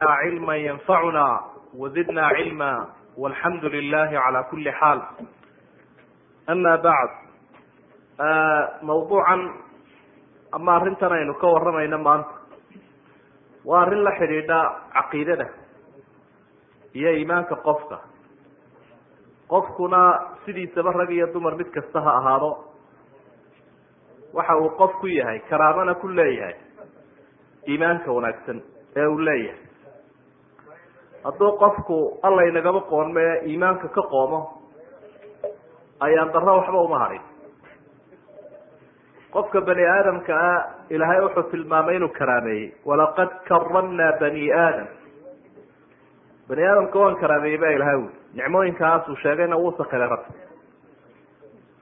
cilma ynfacuna wazidna cilma walxamdu lilahi cala kuli xaal ama bacd mawduucan ama arrintan aynu ka waramayno maanta waa arrin la xidhiidha caqiidada iyo iimaanka qofka qofkuna sidiisaba rag iyo dumar mid kasta ha ahaado waxa uu qof ku yahay karaamana ku leeyahay iimaanka wanaagsan ee uu leeyahay hadduu qofku alla inagaba qoonme iimaanka ka qoomo ayaan darro waxba uma hadhin qofka bani aadamka ah ilaahay wuxuu tilmaamay inuu karaameeyey walaqad karamnaa bani aadam. Bani aadamka waan karaameeyey ba ilahay nicmooyinkaas uu sheegayna wuu sakilay rabbi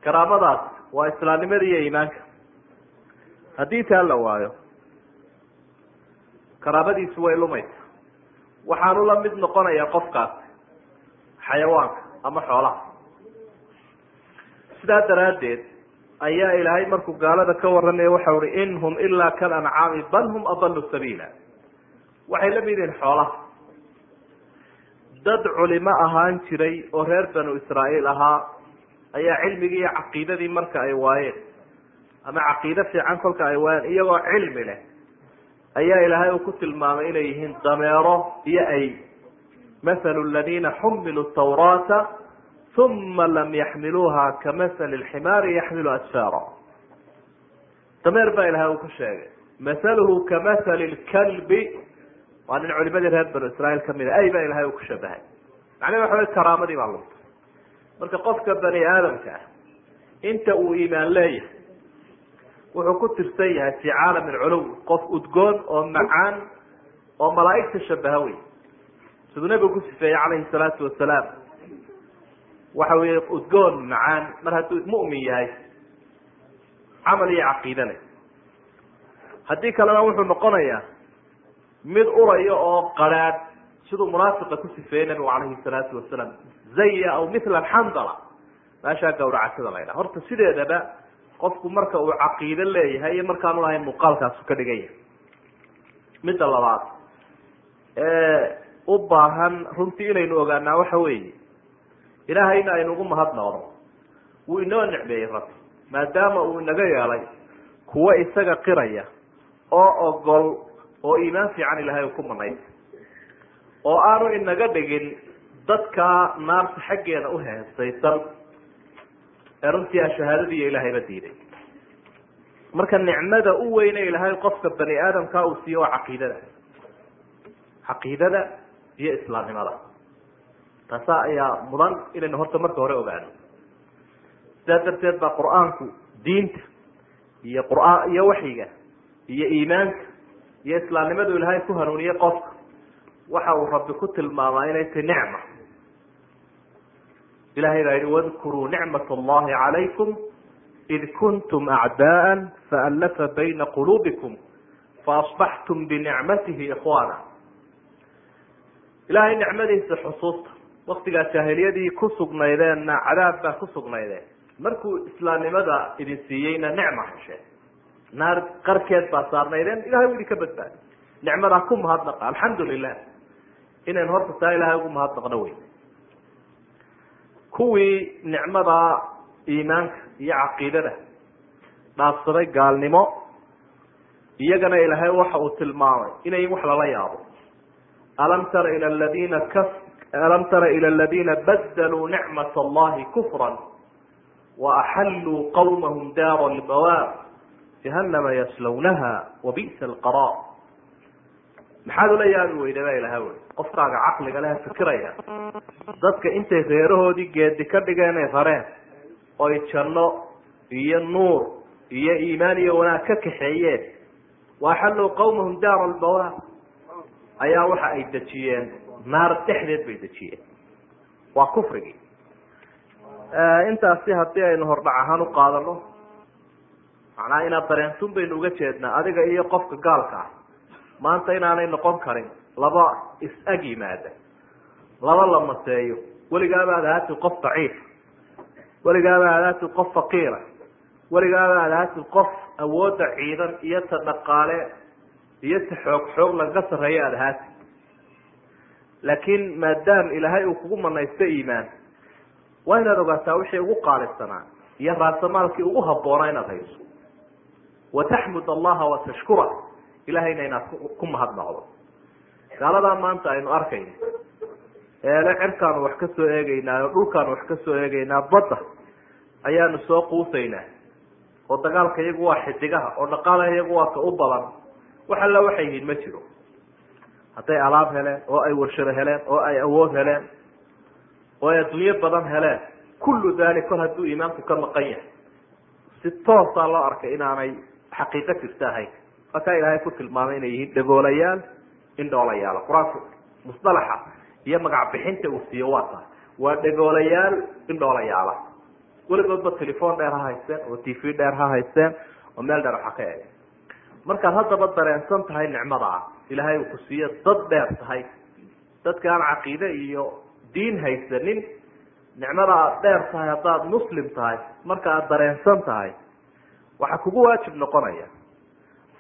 karaamadaas waa islaamnimada iyo iimaanka. Haddii taa la waayo karaamadiisu way lumaysa waxaanu la mid noqonayaa qofkaas xayawaanka ama xoolaha. Sidaa daraaddeed ayaa ilaahay markuu gaalada ka warramaya waxau uhi in hum ilaa kal ancaami bal hum adalu sabiila. Waxay la mid yihiin xoolaha. Dad culimo ahaan jiray oo reer banu israa'iil ahaa ayaa cilmigii iyo caqiidadii marka ay waayeen ama caqiide fiican kolka ay waayeen iyagoo cilmi leh ayaa ilaahay uu ku tilmaamay inay yihiin dameero iyo ay. Mathalu ladina xumiluu tawraata uma lam yaxmiluuha kamasali lximaari yaxmilu asfaara. Dameer baa ilahay uu ku sheegay. Mathaluhu kamathali lkalbi waa nin culimadii reer banu israiil ka mid a ay baa ilahay uu ku shabahay. Macnaha waxa wey karaamadii baa luntay marka qofka bani aadamka ah inta uu iimaan leeyahay wuxuu ku tirsan yahay fi caalam alculuw qof udgoon oo macaan oo malaaigta shabaha wey siduu nabigu ku sifeeyey calayhi salaatu wasalaam. Waxa weeye udgoon macaan mar hadduu mu'min yahay camal iyo caqiide leh. Haddii kalena wuxuu noqonayaa mid uraya oo qaraadh siduu munaafiqa ku sifeeyey nabigu calayhi salaatu wasalaam. Zaya aw mithla xandala meeshaa gawracasada la ydhaha horta sideedaba qofku marka uu caqiide leeyahay iyo markaanu lahayn muuqaalkaasu ka dhigan midda labaad ee u baahan runtii inaynu ogaanaa waxa weeye ilaahayna aynu ugu mahadnaqno wuu inoo nicmeeyey rabbi maadaama uu inaga yeelay kuwa isaga qiraya oo ogol oo iimaan fiican ilahay uu ku manaysa oo aanu inaga dhigin dadka naarta xaggeeda u heesaysan ee runtii a shahaadadiiyo ilaahayba diiday. Marka nicmada u weyne ilaahay qofka bani aadamka uu siiyo waa caqiidada. Caqiidada iyo islaamnimada. Taasa ayaa mudan inaynu horta marka hore ogaano sidaa darteed baa qur'aanku diinta iyo quraan iyo waxyiga iyo iimaanka iyo islaamnimadu ilaahay ku hanuuniyey qofka. Waxa uu rabbi ku tilmaamaa inay tahy nicma ilahay baa yihi wadkuruu nicmat allahi calaykum id kuntum acdaءa faallafa bayna quluubikum faasbaxtum binicmatihi ikhwana ilahay nicmadiisa xusuusta waktigaa jaahiliyadii ku sugnaydeenna cadaab baa ku sugnaydeen markuu islaamnimada idin siiyeyna nicma hesheen naar qarkeed baa saarnaydeen ilahay u idin ka badbaadi nicmadaa ku mahadnaqa alxamdu lilah inaynu horta taa ilahay ugu mahadnaqno wey kuwii nicmada iimaanka iyo caqiidada dhaafsaday gaalnimo iyagana ilaahay waxa uu tilmaamay inay wax lala yaabo. Alam tara ila ladina ka alam tara ila aladina badaluu nicmat allahi kufra waaxalluu qawmahum daara lbawaar jahanama yaslawnaha wabi'sa alqaraar. Maxaad ula yaabi weyda baa ilaha wey qofkaaga caqliga leh fikiraya. Dadka intay reerahoodii geedi ka dhigeen ay rareen oy janno iyo nuur iyo iimaan iyo wanaag ka kaxeeyeen. Waaxalluu qawmahum daara albawaar ayaa waxa ay dejiyeen naar dhexdeed bay dejiyeen. Waa kufrigii intaasi haddii aynu hordhac ahaan u qaadano macnaha inaad dareentun baynu uga jeednaa adiga iyo qofka gaalka ah. Maanta inaanay noqon karin laba is-ag yimaada laba la maseeyo. Weligaaba ad ahaatid qof daciif. Weligaaba ad ahaatid qof faqiira. Weligaaba ad ahaatid qof awoodda ciidan iyo ta dhaqaale iyo ta xoog xoog lagaga sarreeya aad ahaatid laakiin maadaam ilaahay uu kugu manaysto iimaan waa inaad ogaataa wixii ugu qaalisanaa iyo raasamaalkii ugu habboonaa inaad hayso. Wataxmud allaha watashkura ilahayna inaad ku mahadnaqdo gaaladaa maanta aynu arkayno eele cirkaanu wax ka soo eegeynaa oo dhulkaanu wax ka soo eegeynaa badda ayaanu soo quusaynaa. Oo dagaalka iyagu waa xidigaha oo dhaqaalaha iyagu waa ka u badan. Wax alla waxay yihiin ma jiro. Hadday alaab heleen oo ay warshado heleen oo ay awood heleen oo ay adduunyo badan heleen kullu dalik kol hadduu iimaanku ka maqan yahay. Si toosaa loo arkay inaanay xaqiiqo jirta ahayn. Markaa ilaahay ku tilmaamay inay yihiin dhagoolayaal indhoolayaal qur'aanku musdalaxa iyo magac bixinta uu siiyo waa tahay. Waa dhagoolayaal indhoolayaala weligoodba telefon dheer ha haysteen oo t v dheer ha haysteen oo meel dheer waxa ka eeg markaad haddaba dareensan tahay nicmada ah ilaahay uu ku siiyo dad dheer tahay. Dadka aan caqiide iyo diin haysanin nicmada aad dheer tahay haddaad muslim tahay marka aad dareensan tahay waxaa kugu waajib noqonaya.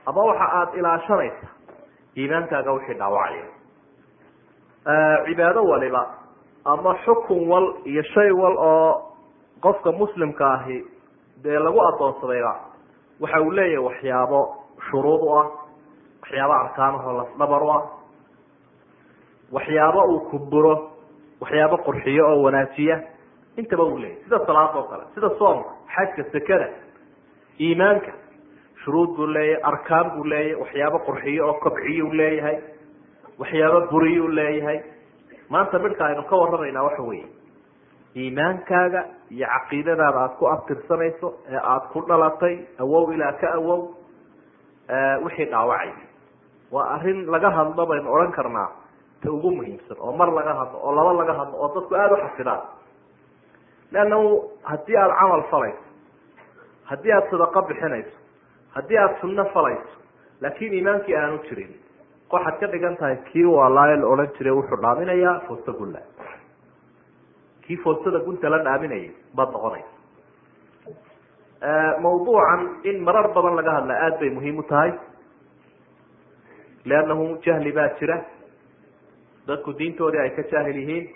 Ama waxa aada ilaashanaysa iimaankaaga wixii dhaawacaya cibaado waliba ama xukun wal iyo shay wal oo qofka muslimka ahi dee lagu adoonsadayba waxa uu leeyahay waxyaabo shuruud u ah waxyaabo arkaanahoo lasdhabar u ah waxyaabo uu kuburo waxyaabo qurxiyo oo wanaajiya intaba uu leeyahy sida salaada oo kale sida soomka xajka sekada iimaanka shuruud buu leeyahay arkaan buu leeyahay waxyaabo qurxiyo oo kobciyo u leeyahay waxyaabo buriyo u leeyahay. Maanta midhka aynu ka warramaynaa waxa weeye iimaankaaga iyo caqiidadaada aada ku abtirsanayso ee aada ku dhalatay awow ilaa ka awow wixii dhaawacay. Waa arrin laga hadlo baynu odhan karnaa ta ugu muhiimsan oo mar laga hadlo oo laba laga hadlo oo dadku aada u xafidaan leannahu haddii aada camal falayso haddii aada sadaqo bixinayso haddii aada sunno falayso laakiin iimaankii aanu jirin waxaad ka dhigan tahay kii waalaayo la odhan jiray wuxuu dhaaminayaa foosta gulla. Kii foostada gunta la dhaaminayay baad noqonaysa mawduucan in marar badan laga hadla aada bay muhiim u tahay. Leannahu jahli baa jira. Dadku diintoodii ay ka jaahil yihiin.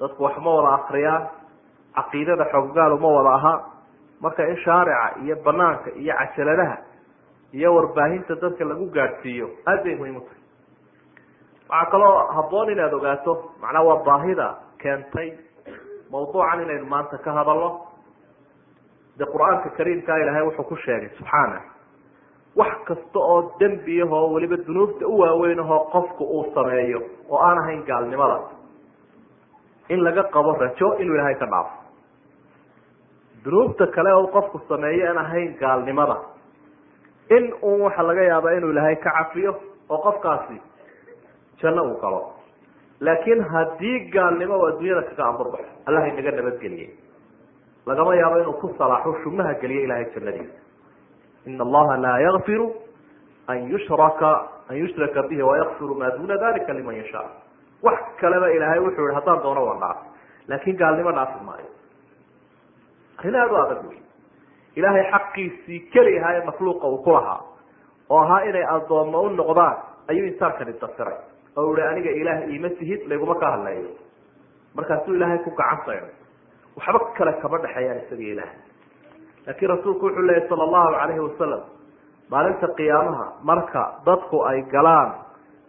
Dadku wax ma wada akriyaan caqiidada xooggaal uma wada ahaa marka in shaarica iyo banaanka iyo cajaladaha iyo warbaahinta dadka lagu gaadhsiiyo aada bay muhiim u tahay. Waxaa kaloo habboon inaad ogaato macnaa waa baahida keentay mawduucan inaynu maanta ka hadalno. De qur'aanka kariimkaa ilaahay wuxuu ku sheegay subxaana wax kasta oo dembiyahoo weliba dunuubta u waaweynahoo qofku uu sameeyo oo aan ahayn gaalnimada in laga qabo rajo inuu ilaahay ka dhaafo dunuubta kale oo qofku sameeyo aan ahayn gaalnimada. In uun waxa laga yaaba inuu ilaahay ka cafiyo oo qofkaasi janno uu galo. Laakiin haddii gaalnimo oo adduunyada kaga ambarbaxo allah inaga nabadgeliyey lagama yaabo inuu ku salaaxo shumaha geliyo ilahay jannadiisa. Ina allaha laa yakfiru an yushraka an yushraka bihi wayakfiru maa duna dalika liman yashaa wax kaleba ilaahay wuxuu yihi haddaan doono waa dhaaf laakin gaalnimo dhaafi maayo arrin aada u adag wey ilaahay xaqiisii keli ahaa ee makhluuqa uu ku lahaa. Oo ahaa inay addoommo u noqdaan ayuu insaankani dafiray oo ihi aniga ilaah iima tihid layguma ka hadleeyo markaasuu ilaahay ku gacan sayday waxba kale kama dhexeeyaan isaga ilaah laakiin rasuulku wuxuu leeyahy sala allahu calayhi wasalam maalinta qiyaamaha marka dadku ay galaan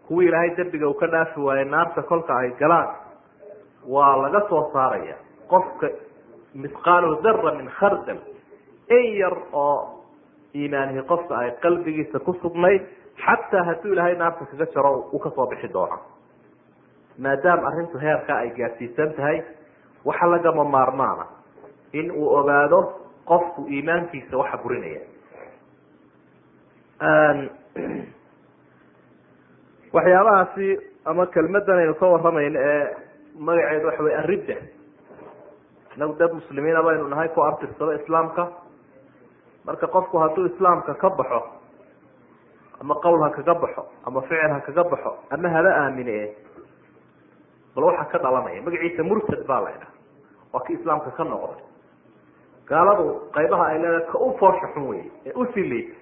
kuwii ilaahay dembiga uu ka dhaafi waaye naarta kolka ay galaan waa laga soo saaraya qofka misqaalu dara min khardal in yar oo iimaanihi qofka ay qalbigiisa ku sugnayd xataa hadduu ilaahay naarta kaga jaro uu ka soo bixi doono. Maadaama arrintu heerkaa ay gaadsiisan tahay waxa lagama maarmaana in uu ogaado qofku iimaankiisa waxa burinaya. Waxyaabahaasi ama kelmadan aynu ka waramayno ee magaceedu waxa wey aridda inagu dad muslimiina baynu nahay ku artirsado islaamka. Marka qofku hadduu islaamka ka baxo ama qowl ha kaga baxo ama ficil ha kaga baxo ama haba aamine bal waxaa ka dhalanaya magaciisa murtad baa la ydhaha waa ki islaamka ka noqday. Gaaladu qaybaha ay leedahay ka u foosha xun wey ee u sii liita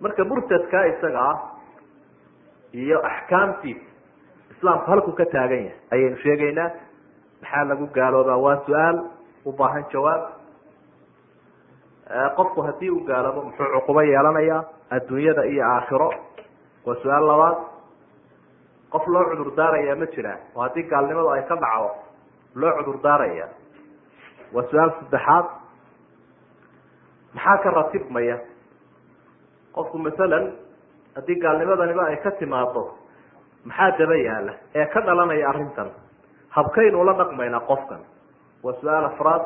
marka murtadkaa isaga ah iyo axkaamtiisa islaamku halku ka taagan yahay ayaynu sheegaynaa maxaa lagu gaaloobaa waa su'aal u baahan jawaab. Qofku haddii uu gaaloobo muxuu cuqubo yeelanayaa adduunyada iyo aakhiro? Waa su'aal labaad. Qof loo cudur daarayaa ma jiraa oo haddii gaalnimadu ay ka dhacdo loo cudur daaraya waa su'aal saddexaad. Maxaa ka ratibmaya? Qofku masalan haddii gaalnimadaniba ay ka timaado maxaa daba yaalla ee ka dhalanaya arrintan habkaynu la dhaqmaynaa qofkan. Waa su'aal afraad.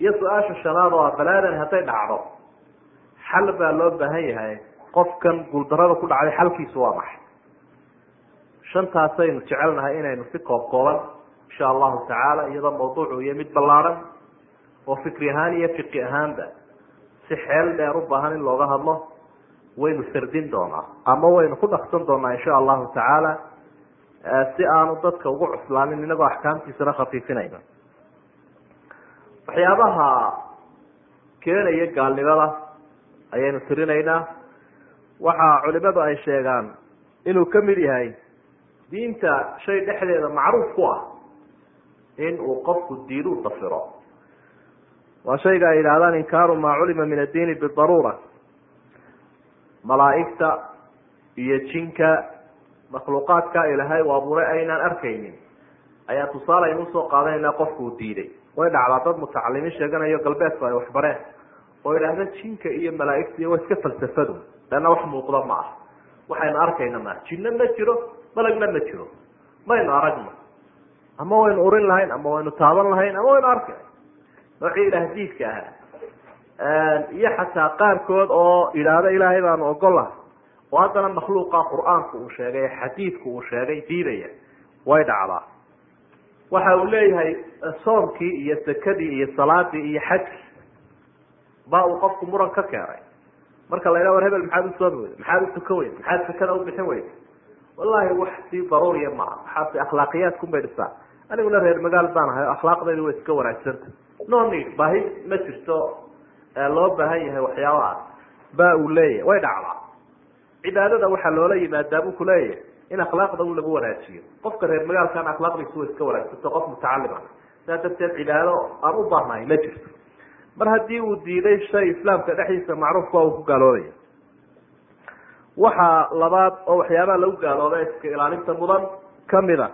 Iyo su'aasha shanaad oo ah balaadan hadday dhacdo. Xal baa loo baahan yahay. Qofkan guuldarada ku dhacday xalkiisu waa maxay? Shantaasaynu jecelnahay inaynu si koob kooban insha allahu tacaala iyadoo mawduucu iyo mid ballaaran oo fikri ahaan iyo fiqi ahaanba si xeel dheer u baahan in looga hadlo waynu sardin doonaa ama waynu ku dhaqsan doonaa insha allahu tacaala si aanu dadka ugu cuslaanin inagoo axkaamtiisana khafiifinayna. Waxyaabaha keenaya gaalnimada ayaynu tirinaynaa. Waxa culimadu ay sheegaan inuu ka mid yahay diinta shay dhexdeeda macruuf ku ah in uu qofku diidu dafiro. Waa shayga ay yidhahdaan inkaaru maa culima min addiini bidaruura malaa'igta iyo jinka makhluuqaadka ilaahay u abuuray aynaan arkaynin. Ayaa tusaale aynu u soo qaadanayna qofku uu diiday. Way dhacdaa dad mutacalimiin sheeganayo galbeedku ay waxbareen oo idhaahda jinka iyo malaaigta iyo waa iska falsafadu. Leanna wax muuqda ma ah. Waxaynu arkayna ma jinno ma jiro malagna ma jiro. Maynu aragno. Ama waynu urin lahayn ama waynu taaban lahayn ama waynu arki noocii ilaahdiidka ahaa. Iyo xataa qaarkood oo idhaahda ilaahay baanu ogollahay oo haddana makhluuqa qur'aanku uu sheegay xadiidku uu sheegay diidaya. Way dhacdaa waxa uu leeyahay soomkii iyo sakadii iyo salaadii iyo xajkii ba uu qofku muran ka keenay. Marka la yidhaha war hebel maxaad u soomi maxaad u tukan maxaad sakada u bixin wallahi wax si daruuriya maaha waxaase akhlaaqiyaadkun bay dhisaa aniguna reer magaal baan ahay akhlaaqdaydu way iska wanaagsanta no need baahi ma jirto loo baahan yahay waxyaabahaas ba uu leeyahay way dhacdaa cibaadada waxaa loola yimaadaa buu kuleeyahay in akhlaaqda un lagu wanaajiyo. Qofka reer magaalkan akhlaaqdiisu way iska wanaagsanto qof mutacalima saa darteed cibaado aan u baahnahay ma jirto. Mar haddii uu diiday shay islaamka dhexdiisa macruufka uu ku gaaloobaya waxaa labaad oo waxyaabaha lagu gaalooba iska ilaalinta mudan kamida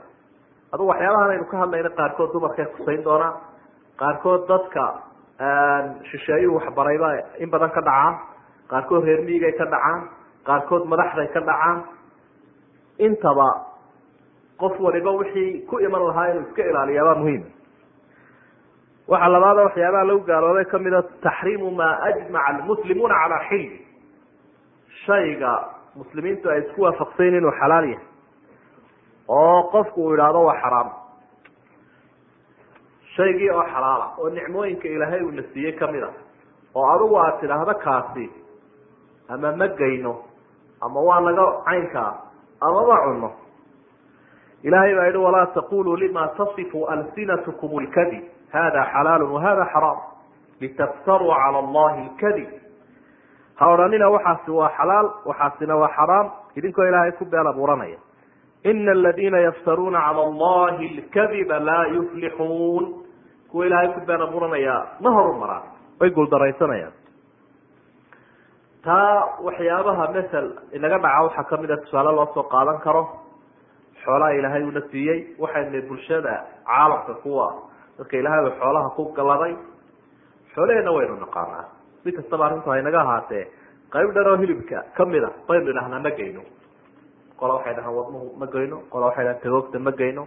adugu waxyaabahan aynu ka hadlayna qaarkood dumarkay kusayn doonaa qaarkood dadka shisheeyuhu waxbarayba in badan ka dhacaan qaarkood reer miigay ka dhacaan qaarkood madaxday ka dhacaan. Intaba qof waliba wixii ku iman lahaa inuu iska ilaaliyaabaa muhiima waxaa labaada waxyaabaha lagu gaaloobay kamida taxriimu maa ajmaca almuslimuuna calaa xilli. Shayga muslimiintu ay isku waafaqsayn inuu xalaal yahay. Oo qofku uu idhaahdo waa xaraam. Shaygii oo xalaala oo nicmooyinka ilaahay uuna siiyey ka mid a oo adigu aad tidhaahdo kaasi ama ma geyno ama waa naga caynkaa ama ma cunno. Ilahay baa yihi walaa taquluu lima tasifu alsinatkum lkadib hada xalaalu wahada xaraam. Litaftaruu cala allahi lkadib ha odhanina waxaasi waa xalaal waxaasina waa xaraam. Idinkoo ilaahay ku been abuuranaya. Ina aladiina yaftaruuna cala allahi lkadiba laa yuflixuun kuwa ilaahay ku been abuuranaya ma horumaraan way guuldaraysanayaan taa waxyaabaha masel inaga dhaca waxaa ka mid a tusaale loo soo qaadan karo xoolaha ilaahay una siiyey waxayna bulshada caalamka kuwa dadka ilaahay xoolaha ku galaday xoolaheena waynu naqaanaa. Si kastaba arrintu haynaga ahaatee qayb dhan oo hilibka ka mid a baynu idhahnaa ma geyno. Qola waxay dhahaan wadnuhu ma geyno qola waxay dhahaan tagoogta ma geyno.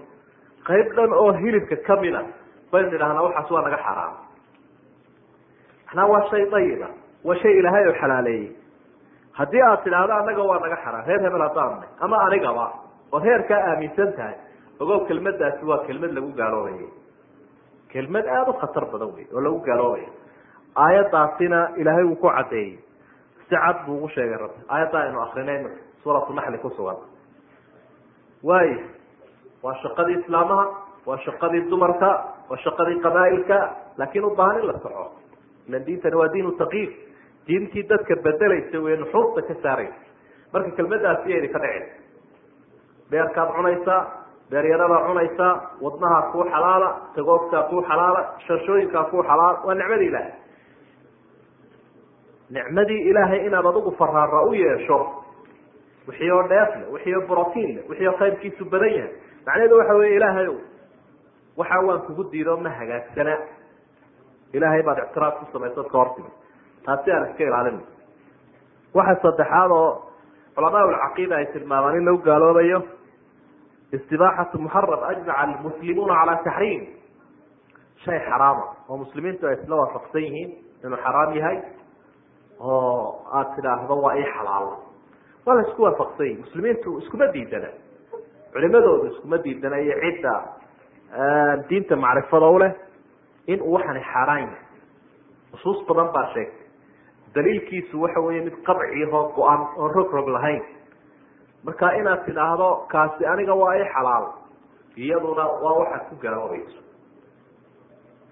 Qayb dhan oo hilibka ka mid a baynu idhahnaa waxaas waa naga xaraam manaa waa shay dayiba waa shay ilaahay oo xalaaleeyey haddii aad tidhaahdo annaga waa naga xaraam reer hebel haddaanna ama anigaba ood heerkaa aaminsan tahay ogow kelmadaasi waa kelmad lagu gaaloobayo kelmad aada u khatar badan wey oo lagu gaaloobayo aayadaasina ilaahay wuu ku caddeeyey si cad buu ugu sheegay rabbi. Aayadda aynu akrinay marka suuratu naxli ku sugan. Waa shaqadii islaamaha waa shaqadii dumarka waa shaqadii qabaailka laakiin u baahan in la soco. Ilan diintani waa diin takiif diintii dadka bedelaysa wey nuxuusta ka saaraysa marka kelmadaasi yaydi ka dhicin beerkaad cunaysaa beeryaradaa cunaysaa wadnahaa kuu xalaala tagoogtaa kuu xalaala shashooyinkaa kuu xalaala waa nicmadii ilaahay. Nicmadii ilaahay inaad adigu faraara u yeesho wixii oo dheef le wixii oo brotiin le wixii oo khayrkiisu badan yahay. Macnaheedu waxa weeye ilaahay waxa waan kugu diido ma hagaagsana. Ilaahay baad ictiraaf ku samaysood ka hortimi taasi aan iska ilaalina waxa saddexaad oo culamaa lcaqiida ay tilmaamaan in lagu gaaloobayo istibaaxatu muxaram ajmaca almuslimuuna calaa taxriim shay xaraama oo muslimiintu ay isla waafaqsan yihiin inuu xaraam yahay oo aada tidhaahdo waa ii xalaal. Waa la isku waafaqsan yihiin muslimiintu iskuma diidana culimadoodu iskuma diidana iyo cidda diinta macrifada uleh in uu waxani xaaraan yahay. Nusuus badan baa sheegtay daliilkiisu waxa weeye mid qabciahoo go-an oon rog rog lahayn. Marka inaad tidhaahdo kaasi aniga waa i xalaal iyaduna waa waxaad ku gaaloobayso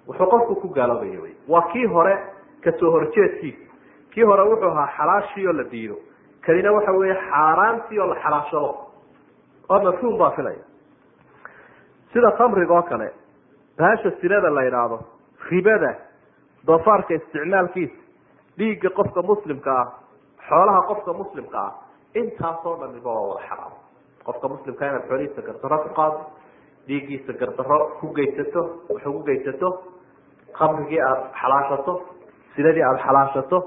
wuxuu qofku ku gaaloobaya wy waa kii hore ka soo horjeedkiisa. Kii hore wuxuu ahaa xalaashii oo la diido. Kanina waxa weeye xaaraantii oo la xalaashado. Oo mafhuum baa filaya. Sida khamriga oo kale baasha sinada la idhaahdo ribada doofaarka isticmaalkiisa dhiigga qofka muslimka ah xoolaha qofka muslimka ah intaasoo dhamiba waa wada xaraam. Qofka muslimka inaad xoolihiisa gardaro ku qaado dhiiggiisa gardaro ku geysato wax ugu geysato khamrigii aada xalaashato sinadii aada xalaashato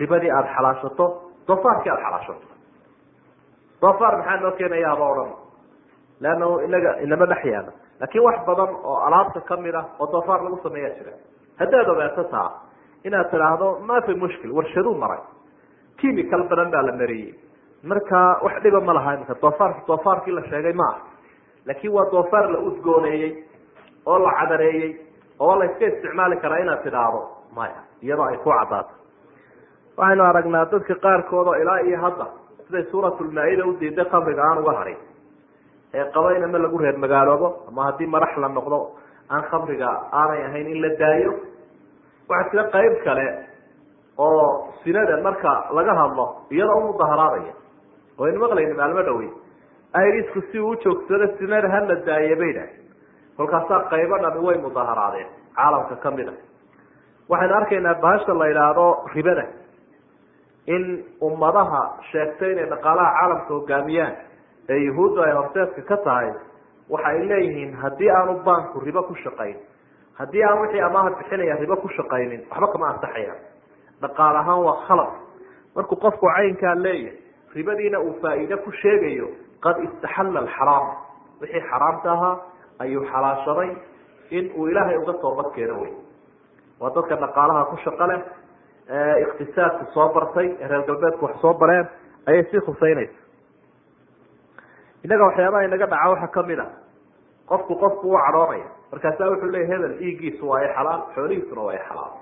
ribadii aada xalaashato doofaarkii aada xalaashato. Doofaar maxaa noo keenayaaba o dhan leanna inaga inama dhex yaalla laakiin wax badan oo alaabta ka mid ah oo doofaar lagu sameeyaa jira haddaad ogaato taa inaad tidhaahdo ma fi mushkil warshaduu maray. Chemical badan baa la mariyey. Marka wax dhiba ma laha imika doofaarki doofaarkii la sheegay ma aha. Laakin waa doofaar la udgooneeyey oo la cadareeyey oo la iska isticmaali karaa inaad tidhaahdo maya iyadoo ay ku caddaato waxaynu aragnaa dadka qaarkood oo ilaa iyo hadda siday suuratulmaa-ida u khamriga aan uga harin ee qaba in ama lagu reer magaaloobo ama haddii madax la noqdo aan khamriga aanay ahayn in la daayo waxaa jira qayb kale oo sinada marka laga hadlo iyadoo umudaharaadaya oo aynu maqlayni maalmo dhawey irisku si uu ujoogsado sinada hala daaye bay dhahay. Kolkaasaa qaybo dhami way mudaharaadeen caalamka ka mid a waxaynu arkaynaa bahasha la yidhaahdo ribada. In ummadaha sheegtay inay dhaqaalaha caalamka hogaamiyaan ee yuhuuddu ay horseedka ka tahay waxa ay leeyihiin haddii aanu banku ribo ku shaqayn haddii aan wixii amaaha bixinaya ribo ku shaqaynin waxba kama ansaxayaan dhaqaal ahaan waa khalad. Markuu qofku caynkaa leeyahay ribadiina uu faa'iide ku sheegayo qad istaxalla alxaraam wixii xaraamta ahaa ayuu xalaashaday in uu ilaahay uga toobad keeno wey waa dadka dhaqaalaha ku shaqo leh iqtisaadku soo bartay ee reer galbeedku wax soo bareen ayay sii khuseynaysa innaga waxyaabaha inaga dhaca waxaa ka mid a qofku qofku u cadhoonaya markaasaa wuxuu leya hebel dhiiggiisu waa xalaal xoolihiisuna waa xalaal.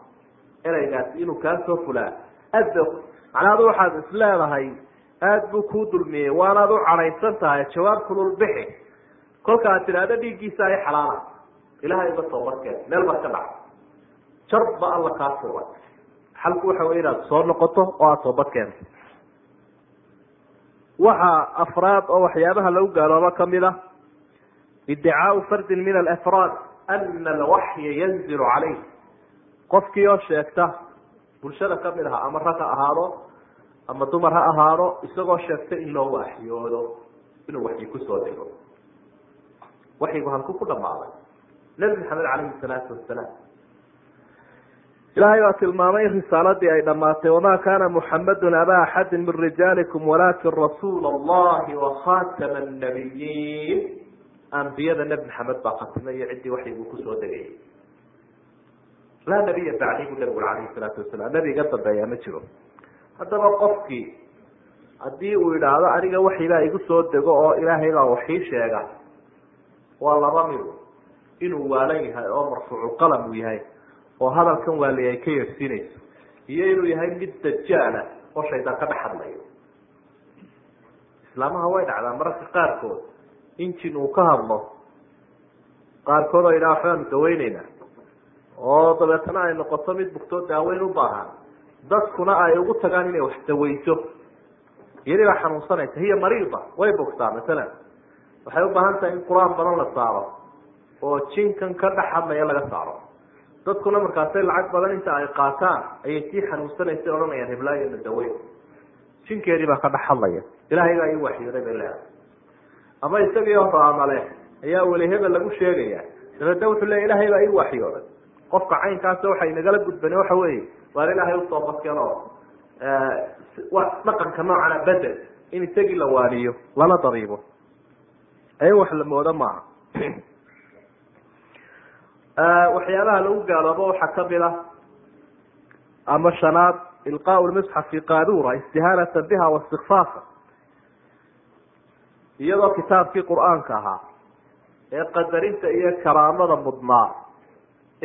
Ereygaasi inuu kaa soo fulaa. Aad ba macnaa adu waxaad is leedahay aada buu kuu dulmiyey waanaad u cadhaysan tahay jawaab kulul bixi. Kolka aad tidhaahdo dhiiggiisa ay xalaala. Ilahay uga toobadkeen meel baad ka dhaca jar ba alla kaa fuulay xalku waxa wey inaad soo noqoto oo aada toobad keento waxa afraad oo waxyaabaha lagu gaaloobo ka mid a iddicaau fardin min alafraad ana alwaxya yanzilu calayh qofkii oo sheegta bulshada ka mid aha ama rag ha ahaado ama dumar ha ahaado isagoo sheegta in loo waxyoodo inuu waxyi ku soo dego waxyigu halku ku dhamaaday nebi maxamed calayhi salaatu wasalaam ilahay baa tilmaamay in risaaladii ay dhamaatay wama kana muxamadun aba axadi min rijaalikum walakin rasuula allahi wakhatama nabiyiin ambiyada nebi maxamed baa khatimay iyo ciddii waxyiguu ku soo degayay laa nabiya bacdi bu nabigu alayhi salaatu wasalaam nebi iga dambeeya ma jiro haddaba qofkii haddii uu yidhaahdo aniga waxibaa igu soo dego oo ilaahay baa waxii sheega waa laba midu inuu waalan yahay oo marfuuculqalam uu yahay oo hadalkan waali ka yeedhsiinayso iyo inuu yahay mid dajaala oo shaydaan ka dhex hadlayo islaamaha way dhacdaa mararka qaarkood injin uu ka hadlo qaarkood oo yidhaha waxbaanu daweyneynaa. Oo dabeetana ay noqoto mid bugtoo daaweyn u baahan. Dadkuna ay ugu tagaan inay wax daweyso. Iyadii baa xanuunsanaysa. Hiya mariida way bogtaa masalan. Waxay u baahan tahay in qur'aan badan la saaro oo jinkan ka dhex hadlaya laga saaro. Dadkuna markaasay lacag badan inta ay qaataan ayay sii xanuunsanaysay odhanayaan hiblaayo na daweyn. Jinkeedii baa ka dhex hadlaya. Ilahaygaa ii waxyooday bay leedahay ama isagii horaamale ayaa weli hebel lagu sheegaya. Dabeedna wuxuu leeya ilahay baa ii waxyooday qofka caynkaasa waxay nagala gudbane waxa weeye waar ilaahay utoobadkeno dhaqanka noocana bedel in isagii la waaniyo lana dariibo. In wax la moodo maaha. Waxyaabaha lagu gaaloobo waxaa ka mid a ama shanaad ilqaau lmisxaf fi qaadura istihaanata biha waistikfaafa iyadoo kitaabkii qur'aanka ahaa ee qadarinta iyo karaamada mudnaa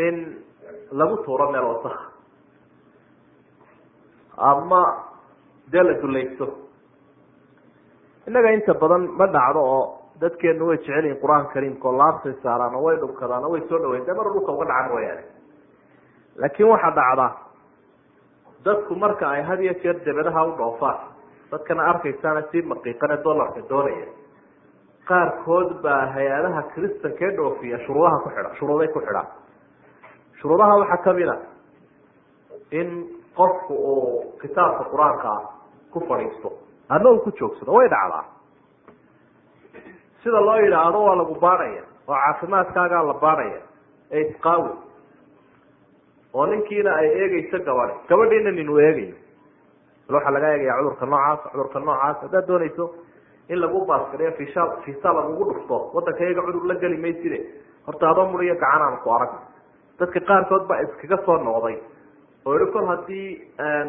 in lagu tuuro meel wasaka ama dee la dulaysto innaga inta badan ma dhacdo oo dadkeenu way jecel yihiin qur'aanka kariimka oo laabtay saaraan oo way dhunkadaan oo way soo dhaweyn dee mar dhulka uga dhacan mooyaane laakiin waxaa dhacda dadku marka ay had iyo jeer dabadaha u dhoofaan. Dadkana arkaysaana si maqiiqane dollarka doonaya qaarkood baa hay'adaha kristankae dhoofiya shuruudaha ku xidha shuruuday ku xidhaan shuruudaha waxaa ka mid a in qofku uu kitaabka qur'aanka ah ku fadhiisto ama uu ku joogsado way dhacdaa. Sida loo yidhaahdo waa lagu baadhaya oo caafimaadkaagaa la baadhaya ee isqaawi oo ninkiina ay eegeyso gabadhi gabadhiina nin eegayo. Bal waxaa laga eegaya cudurka noocaas cudurka noocaas haddaad doonayso in lagu baaskariyo fisha fisa lagugu dhufto. Wadanka iyaga cudur la geli mayside horta adoo muriyo gacanaan ku arag. Dadka qaarkood baa iskaga soo noqday. Oo yihi kol haddii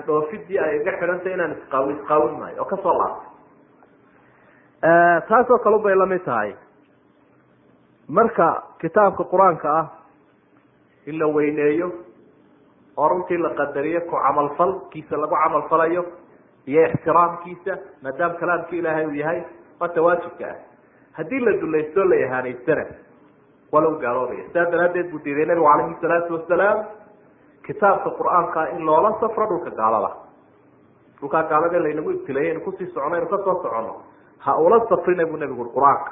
dhoofidii ay iga xidhantay inaan isqaawi isqaawin maayo oo ka soo laabtay. Taasoo kale bay la mid tahay. Marka kitaabka qur'aanka ah in la weyneeyo oo runtii la qadariyo ku camalfalkiisa lagu camalfalayo iyo ixtiraamkiisa maadaama kalaamki ilaahay uu yahay waata waajibka ah haddii la dulaysto la ihaanaystana waa lagu gaaloobaya sidaa daraaddeed buu diiday nabigu calayhi salaatu wasalaam kitaabka qur'aanka in loola safro dhulka gaalada. Dhulkaa gaalada laynagu ibtileeyay inu ku sii socono inu ka soo socono. Ha ula safrina buu nabigu ui qur'aanka.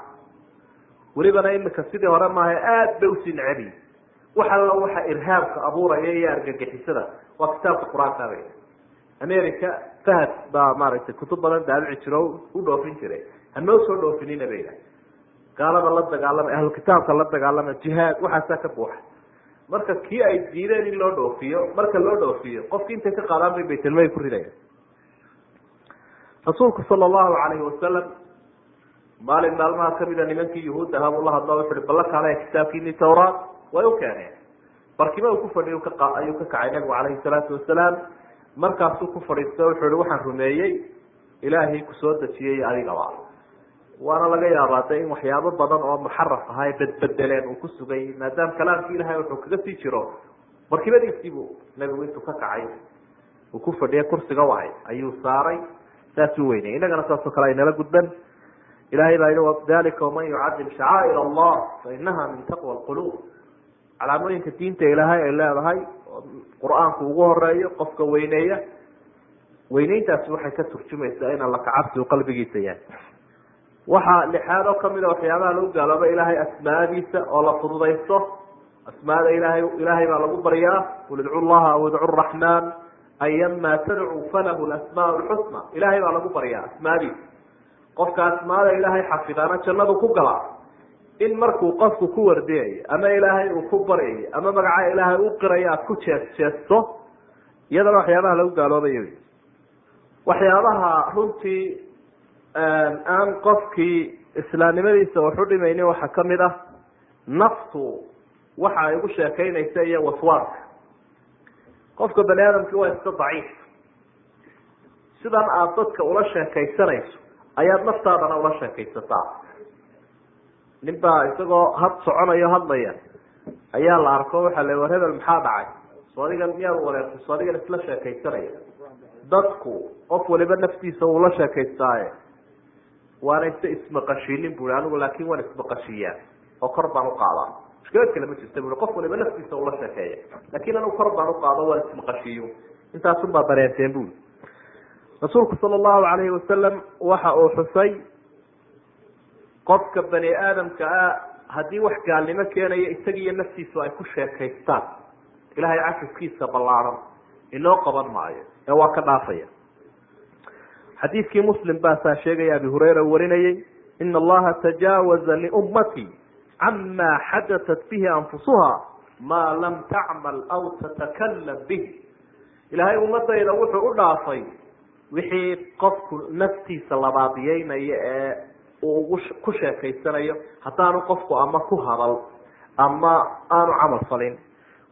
Welibana imika sidii hore maaha aada bay u sii necabiyi wax alla waxa irhaabka abuuraya iyo argagixisada waa kitaabka qur'aanka. Bay america fahad baa maaragtay kutub badan daabici jiro u dhoofin jiray. Hanoo soo dhoofinina bay yidhahay gaalada la dagaalama ahlu kitaabka la dagaalama jihaad waxaasaa ka buuxa. Marka kii ay diideen in loo dhoofiyo marka loo dhoofiyo qofki intay ka qaadaan bay baytelmay ku ridaya rasuulku sala allahu calayhi wasalam maalin maalmaha kamida nimankii yuhuud ahaa buu la hadlo wuxu uhi balla kaale kitaabkiini tawraat way u keeneen. Barkima uu ku fadhiy ayuu ka kacay nabigu calayhi salaatu wasalaam markaasuu ku fadhiisto wuxuu ihi waxaan rumeeyey ilaahay ku soo dejiyey adigaba waana laga yaabaa in waxyaabo badan oo muxaraf ahaa ee bedbedeleen uu ku sugay maadaama kalaamki ilahay wuxuu kaga sii jiro. Barkimadiisiibuu nabigu intuu ka kacay uu ku fadhiya kursiga wahay ayuu saaray saasuu weynayay innagana saasoo kale aynala gudban ilahay baa yihi dalika waman yucadim shacaa'ir allah fa inaha min taqwa lquluub calaamooyinka diinta ilaahay ay leedahay qur'aanku ugu horeeyo qofka weyneeya weyneyntaasi waxay ka turjumaysaa in alla kacabsi uu qalbigiisa yahay. Waxaa lixaad oo kamida waxyaabaha lagu gaalooba ilaahay asmaadiisa oo la fududaysto asmaada ilahay ilaahay baa lagu baryaa qul idcu llaha aw idcu raxmaan ayama tadcuu falahu asmaa lxusna ilahay baa lagu baryaa asmaadiisa. Qofka asmaada ilaahay xafidaana jannadu ku galaa in markuu qofku ku wardiyayo ama ilaahay uu ku baryayo ama magaca ilaahay u qirayo aad ku jees jeesto iyadana waxyaabaha lagu gaaloobayo waxyaabaha runtii aan qofkii islaamnimadiisa waxu dhimaynin waxaa ka mid ah naftu waxa ay ugu sheekeynaysa iyo waswaaska qofka bani aadamki waa iska daciif. Sidan aada dadka ula sheekaysanayso ayaad naftaadana ula sheekaysataa nin baa isagoo had soconayo hadlaya ayaa la arko waxaa la war hebel maxaa dhacay? So adigan miyaad so adigan isla sheekaysanaya. Dadku qof waliba naftiisa uu la sheekaystaaye waana ise ismaqashiinin bui anigu laakin waan ismaqashiiyaa oo kor baan uqaadaa mushkilad kale ma jirta bui qof waliba naftiisa ula sheekeeya. Lakin anigu kor baan uqaado waan ismaqashiiyo. Intaasun baa dareenteen bui rasuulku sala allahu alayhi wasalam waxa uu xusay qofka bani aadamka ah haddii wax gaalnimo keenaya isagiiyo naftiisu ay ku sheekaystaan. Ilahay cafiskiisa ballaaran inoo qaban maayo ee waa ka dhaafaya. Xadiidkii muslim baasaa sheegaya abi hurayra warinayey ina allaha tajaawaza liummatii cama xadatat bihi anfusuha maa lam tacmal aw tatakalam bih ilaahay ummadayda wuxuu u dhaafay wixii qofku naftiisa labaadiyeynayo ee uu ku sheekaysanayo haddaanu qofku ama ku hadal ama aanu camal falin.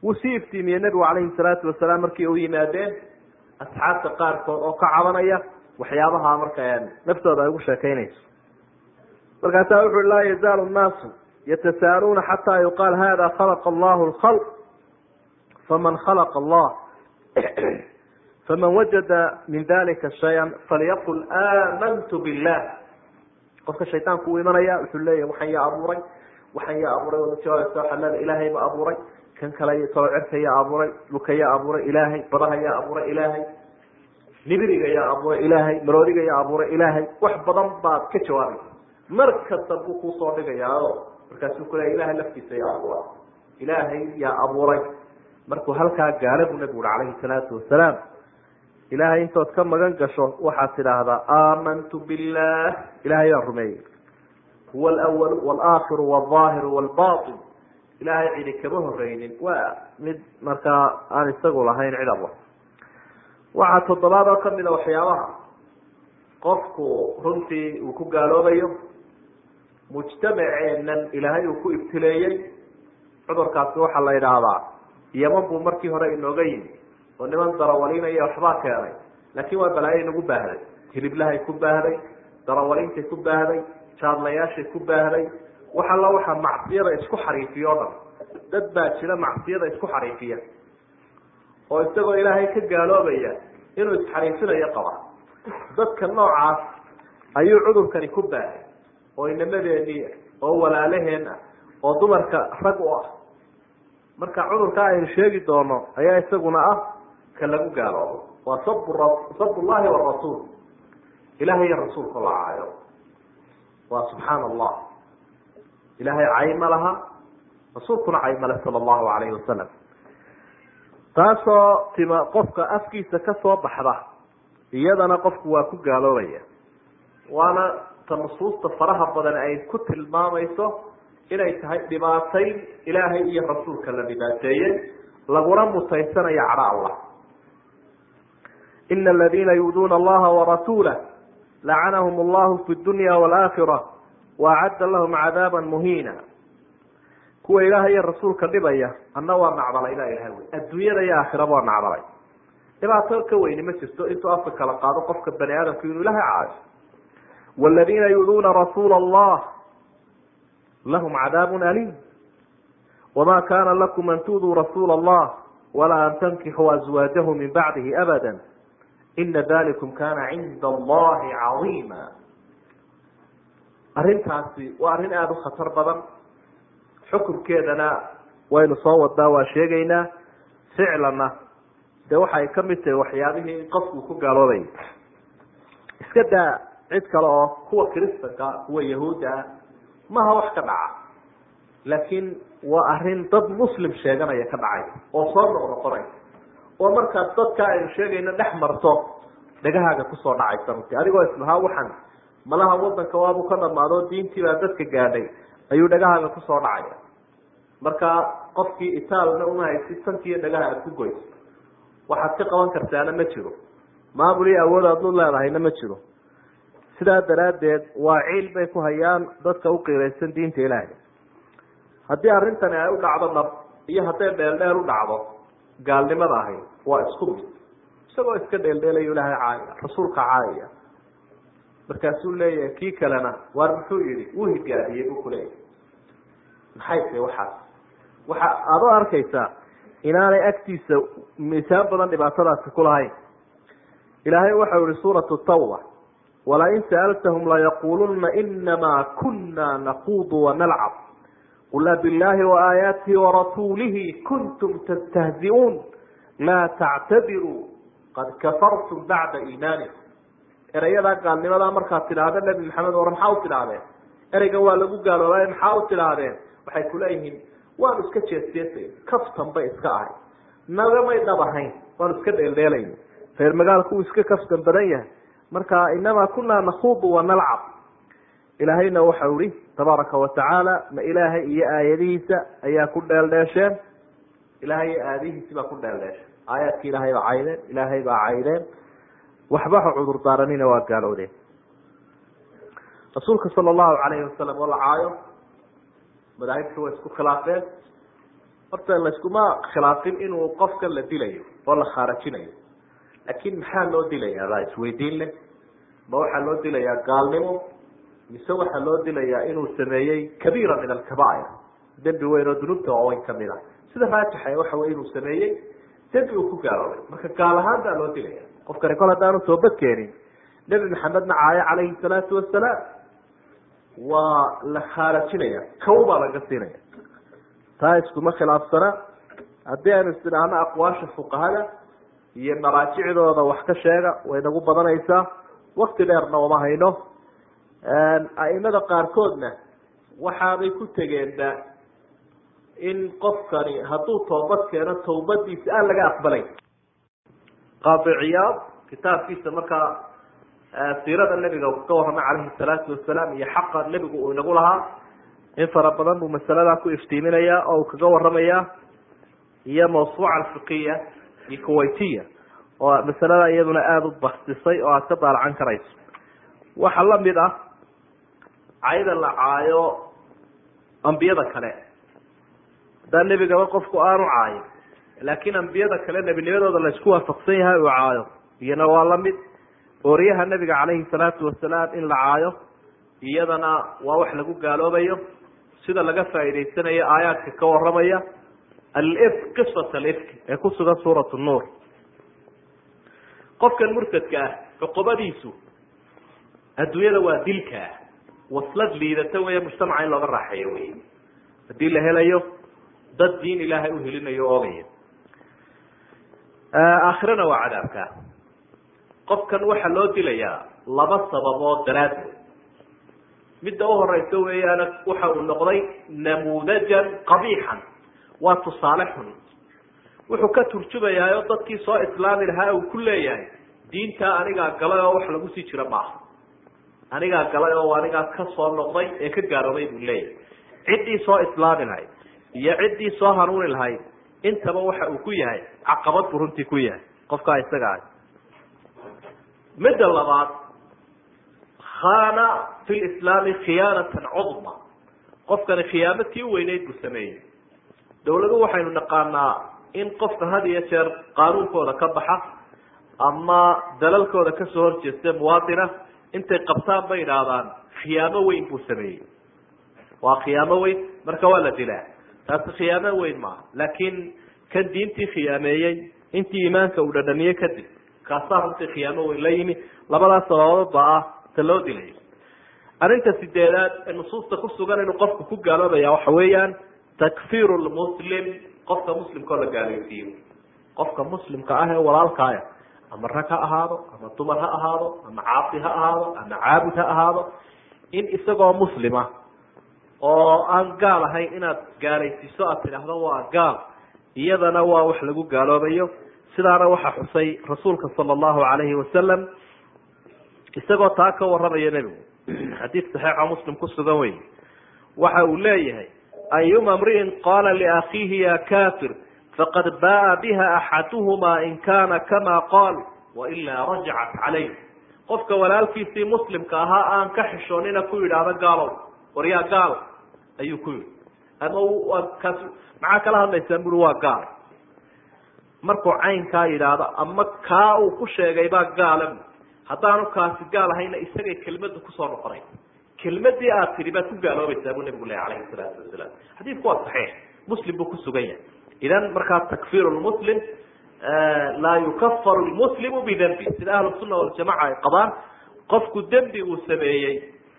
Wuu sii iftiimiyey nebigu calayhi salaatu wasalaam markii u yimaadeen asxaabta qaarkood oo ka cabanaya waxyaabaha marka naftooda ay ugu sheekaynayso. Markaasaa wuxu laa yazaalu nnaasu yatasaaluuna xataa yuqaal hada khalaqa allahu lkhalq faman khalaqa allah faman wajada min dalika shaya falyaqul aamantu billah qofka shaytaanku uu imanaya wuxuu leeyahy waxaan yaa abuuray waxaan yaa abuuray wadajawaabsooxalada ilaahay ba abuuray. Kan kale talo cerka yaa abuuray dhulka yaa abuuray ilaahay badaha yaa abuuray ilaahay nibiriga yaa abuuray ilaahay maroodiga yaa abuuray ilaahay. Wax badan baad ka jawaabaysa mar kasta buu ku soo dhigayaao markaasuu ku leeya ilahay laftiisa yaa abuuray ilaahay yaa abuuray. Markuu halkaa gaala buu nabigu uri calayhi salaatu wasalaam ilaahay intood ka magan gasho waxaad tidhaahdaa aamantu billah ilahay baan rumeeyey. Huwa alwalu walaakhiru walظaahiru walbaطin ilaahay cidi kama horeynin waa mid markaa aan isagu lahayn cid aba waxaa toddobaad oo kamida waxyaabaha. Qofku runtii uu ku gaaloobayo mujtamaceenan ilaahay uu ku ibtileeyey cudurkaasi waxaa la yidhaahdaa yaman buu markii hore inooga yimi oo niman darawaliinaya waxbaa keenay. Laakiin waa balaayo inagu baahday. Hiliblahay ku baahday darawaliintay ku baahday jaadlayaashay ku baahday. Wax alla waxa macsiyada isku xariifiya o dhan. Dad baa jira macsiyada isku xariifiya. Oo isagoo ilaahay ka gaaloobaya inuu isxariifinayo qaba. Dadka noocaas ayuu cudurkani ku baahay oo inamadeenii oo walaalaheen ah oo dumarka rag u ah. Marka cudurkaa aynu sheegi doono ayaa isaguna ah ka lagu gaaloobo waa sab llahi warasuul ilahay iyo rasuulka la caayo. Waa subxaana allah ilahay cay ma laha. Rasuulkuna cay male sala allahu alayhi wasalam taasoo tima qofka afkiisa ka soo baxda iyadana qofku waa ku gaaloobaya. Waana ta nusuusta faraha badan ay ku tilmaamayso inay tahay dhibaatayn ilaahay iyo rasuulka la dhibaateeyey laguna mutaysanayo cadho allah ina aladiina yu'duuna allaha warasuulah lacanahum allahu fi dunya waalaakhira waacadda lahum cadaaba muhiina kuwa ilaahay iyo rasuulka dhibaya anna waa nacdalay baa ilahay wy adduunyada iyo aakhiraba waa nacdalay dhibaato ka weyni ma jirto intuu afka kala qaado qofka bani aadamku inuu ilahay caayo wladiina yuduuna rasuula allah lahum cadaabun aliim wama kana lakum an tuduu rasuula allah walaa an tankixuu azwaajahu min bacdihi abada ina dalikum kana cinda allahi cadiima arrintaasi waa arrin aada u khatar badan xukunkeedana waynu soo wadnaa waa sheegaynaa ficlanna dee waxay ka mid tahay waxyaabihii qofku ku gaaloobayay iska daa cid kale oo kuwa kristanka kuwa yahuudda ah maha wax ka dhaca laakiin waa arrin dad muslim sheeganaya ka dhacay oo soo noqnoqonaysa oo markaas dadka aynu sheegayno dhex marto dhegahaaga ku soo dhacaysa runtii adigoo islahaa waxan malaha wadanka waabuu ka dhamaado diintii baa dadka gaadhay ayuu dhegahaaga ku soo dhacaya marka qofkii itaalna uma haysid sankiiyo dhagaha aad ku goyso waxaad ka qaban kartaana ma jiro. Maamul iyo awood aad lu leedahayna ma jiro. Sidaa daraaddeed waa ciil bay ku hayaan dadka u qiiraysan diinta ilaahay. Haddii arrintani ay u dhacdo nab iyo hadday dheeldheel u dhacdo gaalnimada ahi waa isku mid. Isagoo iska dheeldheelayo ilaahay caayaya rasuulka caayaya markaasuu leeyahay kii kalena waar muxuu yihi wuu higaadiyey buu kuleeyahay maxay tahay waxaas? Waxa aada u arkaysaa inaanay agtiisa miisaan badan dhibaatadaasi ku lahayn. Ilaahay waxau yihi suuratu tawba walain sa'altahum layaquluna inama kuna naquudu wanalcab qul abillahi waaayaatihi warasuulihi kuntum tastahzi'uun laa tactadiruu qad kafartum bacda iimaanikum erayadaa gaalnimadaa markaad tidhaahda nebi maxamed war maxaa u tidhaahdeen ereygan waa lagu gaaloobay maxaa u tidhaahdeen waxay kuleeyihiin waanu iska jeesjeesay kaftan bay iska ahay nagamay dhab ahayn waanu iska dheeldheelayna reer magaalku uu iska kaftan badan yahay marka inamaa kunaa nakuudu wanalcab ilaahayna waxau ihi tabaaraka watacaala ma ilaahay iyo aayadihiisa ayaa ku dheeldheesheen? Ilaahay iyo aayadihiisi baa ku dheeldheesheen. Aayaadki ilaahay baa caydeen ilaahay baa caydeen. Waxba cudur daaranina waa gaalowdeen. Rasuulka sala allahu calayhi wasalam oo la caayo. Madaahibta waa isku khilaafeen. Horta layskuma khilaafin inuu qofka la dilayo oo la khaarajinayo. Laakin maxaa loo dilayaa? Baa isweydiin leh ma waxaa loo dilayaa gaalnimo mise waxaa loo dilayaa inuu sameeyey kabiira min alkabair dembi weyn oo dunuubta waaweyn ka mid a sida raajixa waxa wey inuu sameeyey dembi uu ku gaaloobay marka gaal ahaan baa loo dilaya qofkani kol haddaanu toobad keenin nebi maxamedna caayo calayhi salaatu wasalaam waa la khaarajinaya kow baa laga siinaya. Taa iskuma khilaafsana haddii aynu istidhaahno aqwaasha fuqahada iyo maraajicdooda wax ka sheega way nagu badanaysaa. Wakti dheerna uma hayno a'imada qaarkoodna waxaabay ku tegeenba in qofkani hadduu toobad keeno tawbadiisa aan laga aqbalayn qaadi ciyaad kitaabkiisa markaa siirada nebiga ka warramay calayhi salaatu wasalaam iyo xaqa nebigu uu inagu lahaa in fara badan buu masaladaa ku iftiiminaya oo uu kaga warramaya iyo mawsuuca alfiqiya iyo kuwaitiya oo masalada iyaduna aada u bastisay oo aad ka daalacan karayso. Waxaa la mid ah cayda la caayo ambiyada kale. Haddaan nebigaba qofku aanu caayin laakiin ambiyada kale nebinimadooda laysku waafaqsan yahay uu caayo. Iyana waa la mid ooryaha nebiga calayhi salaatu wasalaam in la caayo iyadana waa wax lagu gaaloobayo sida laga faa'idaysanayo aayaadka ka warramaya. Alif qisat alifk ee ku sugan suurat nuur. Qofkan murtadka ah cuqubadiisu adduunyada waa dilka ah waslad liidata weeye mujtamaca in looga raaxeeyo wey haddii la helayo dad diin ilaahay uhelinayo oogaya aakhirana waa cadaabka. Qofkan waxaa loo dilayaa laba sababood daraaddood midda u horeysa weeyaana waxa uu noqday namuudajan qabiixan waa tusaale xun. Wuxuu ka turjumayaa oo dadkii soo islaami lahaa uu ku leeyahay diintaa anigaa galay oo wax lagu sii jiro maaha anigaa galay oo anigaa ka soo noqday ee ka gaaloobay buu leeyahay. Ciddii soo islaami lahayd iyo ciddii soo hanuuni lahayd intaba waxa uu ku yahay caqabad buu runtii ku yahay. Qofkaa isaga ah. Midda labaad khana fi lislaami khiyaanatan cudma qofkani khiyaamatii u weyneyd buu sameeyey. Dawladu waxaynu naqaanaa in qofka had iyo jeer qaanuunkooda ka baxa ama dalalkooda ka soo horjeesta muwaadina intay qabtaan bay idhaahdaan. Khiyaamo weyn buu sameeyey. Waa khiyaamo weyn marka waa la dilaa. Taasi khiyaamo weyn maaha. Laakiin kan diintii khiyaameeyey intii iimaanka uu dhadhamiyey kadib kaasaa runtii khiyaamo weyn la yimi. Labadaas sababood baa ah ta loo dilayo arrinta sideedaad ee nusuusta ku sugan inuu qofku ku gaaloobaya waxa weeyaan takfiru lmuslim qofka muslimkao la gaalaysiiyo qofka muslimka ah ee walaalkaaya ama rag ha ahaado ama dumar ha ahaado ama caasi ha ahaado ama caabud ha ahaado in isagoo muslima oo aan gaal ahayn inaad gaalaysiiso aad tidhaahdo waa gaal iyadana waa wax lagu gaaloobayo. Sidaana waxaa xusay rasuulka sala allahu alayhi wasalam isagoo taa ka warramaya nebigu. Xadiid saxiixa muslim ku sugan wey waxa uu leeyahay ayuma mri'in qaala liakhiihi ya kafir faqad ba'a biha axaduhuma in kana kama qaal wailaa rajacat calayh qofka walaalkiisii muslimka ahaa aan ka xishoonina ku yidhaahdo gaalow war yaa gaal ayuu ku yidhi ama kaas maxaa kala hadlaysaan buri waa gaal markuu caynkaa yidhaahdo ama kaa uu ku sheegay baa gaala haddaanu kaasi gaal ahayna isagay kelmada ku soo noqonay kelmadii aad tidhi baad ku gaaloobaysaa buu nabigu leh alayhi salaatu wasalaam xadiidku waa saxiix muslim buu kusugan yahay idan markaa takfir lmuslim laa yukafaru lmuslimu bidembi sida ahlu sunna waljamaca ay qabaan qofku dembi uu sameeyey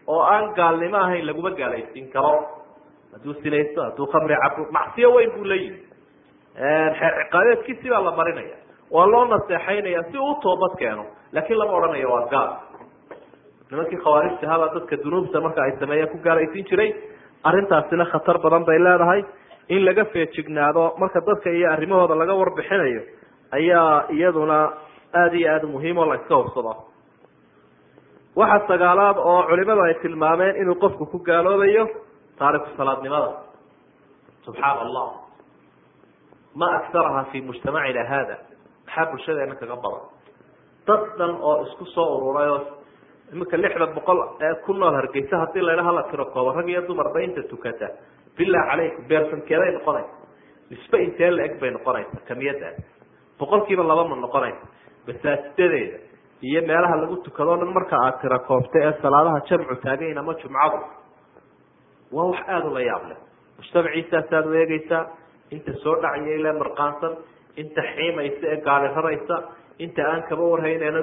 oo aan gaalnimo ahayn laguma gaalaysiin karo. Hadduu sinaysto hadduu khamri cabo macsiyo weyn buu la yimi xeer ciqaabeedkiisii baa la marinaya. Waa loo naseexaynaya si uu toobad keeno laakiin lama odhanayo waa gaal. Nimankii khawaarijta habaa dadka dunuubta marka ay sameeyeen ku gaalaysiin jiray arrintaasina khatar badan bay leedahay in laga feejignaado marka dadka iyo arrimahooda laga warbixinayo ayaa iyaduna aada iyo aada muhiim oo la iska hubsado. Waxa sagaalaad oo culimadu ay tilmaameen inuu qofku ku gaaloobayo taariku salaadnimada. Subxaana allah ma aktaraha fi mujtamacina hada maxaa bulshadeena kaga badan? Dad dhan oo isku soo ururay oo iminka lixda boqol ee ku nool hargeysa haddii ladhaha la tiro koobo rag iyo dumarba inta tukata billah calaykum beersankeeday noqonaysa. Nisbe intee la eg bay noqonaysa kamiyadaas boqol kiiba laba ma noqonaysa. Masaajidadeeda iyo meelaha lagu tukadoo dhan marka aad tira koobta ee salaadaha jamcu taagayn ama jumcadu. Waa wax aada ula yaab leh. Mujtamaciisaasaad u eegeysaa inta soo dhacaya ile marqaansan inta xiimaysa ee gaali raraysa inta aan kaba warhaynayna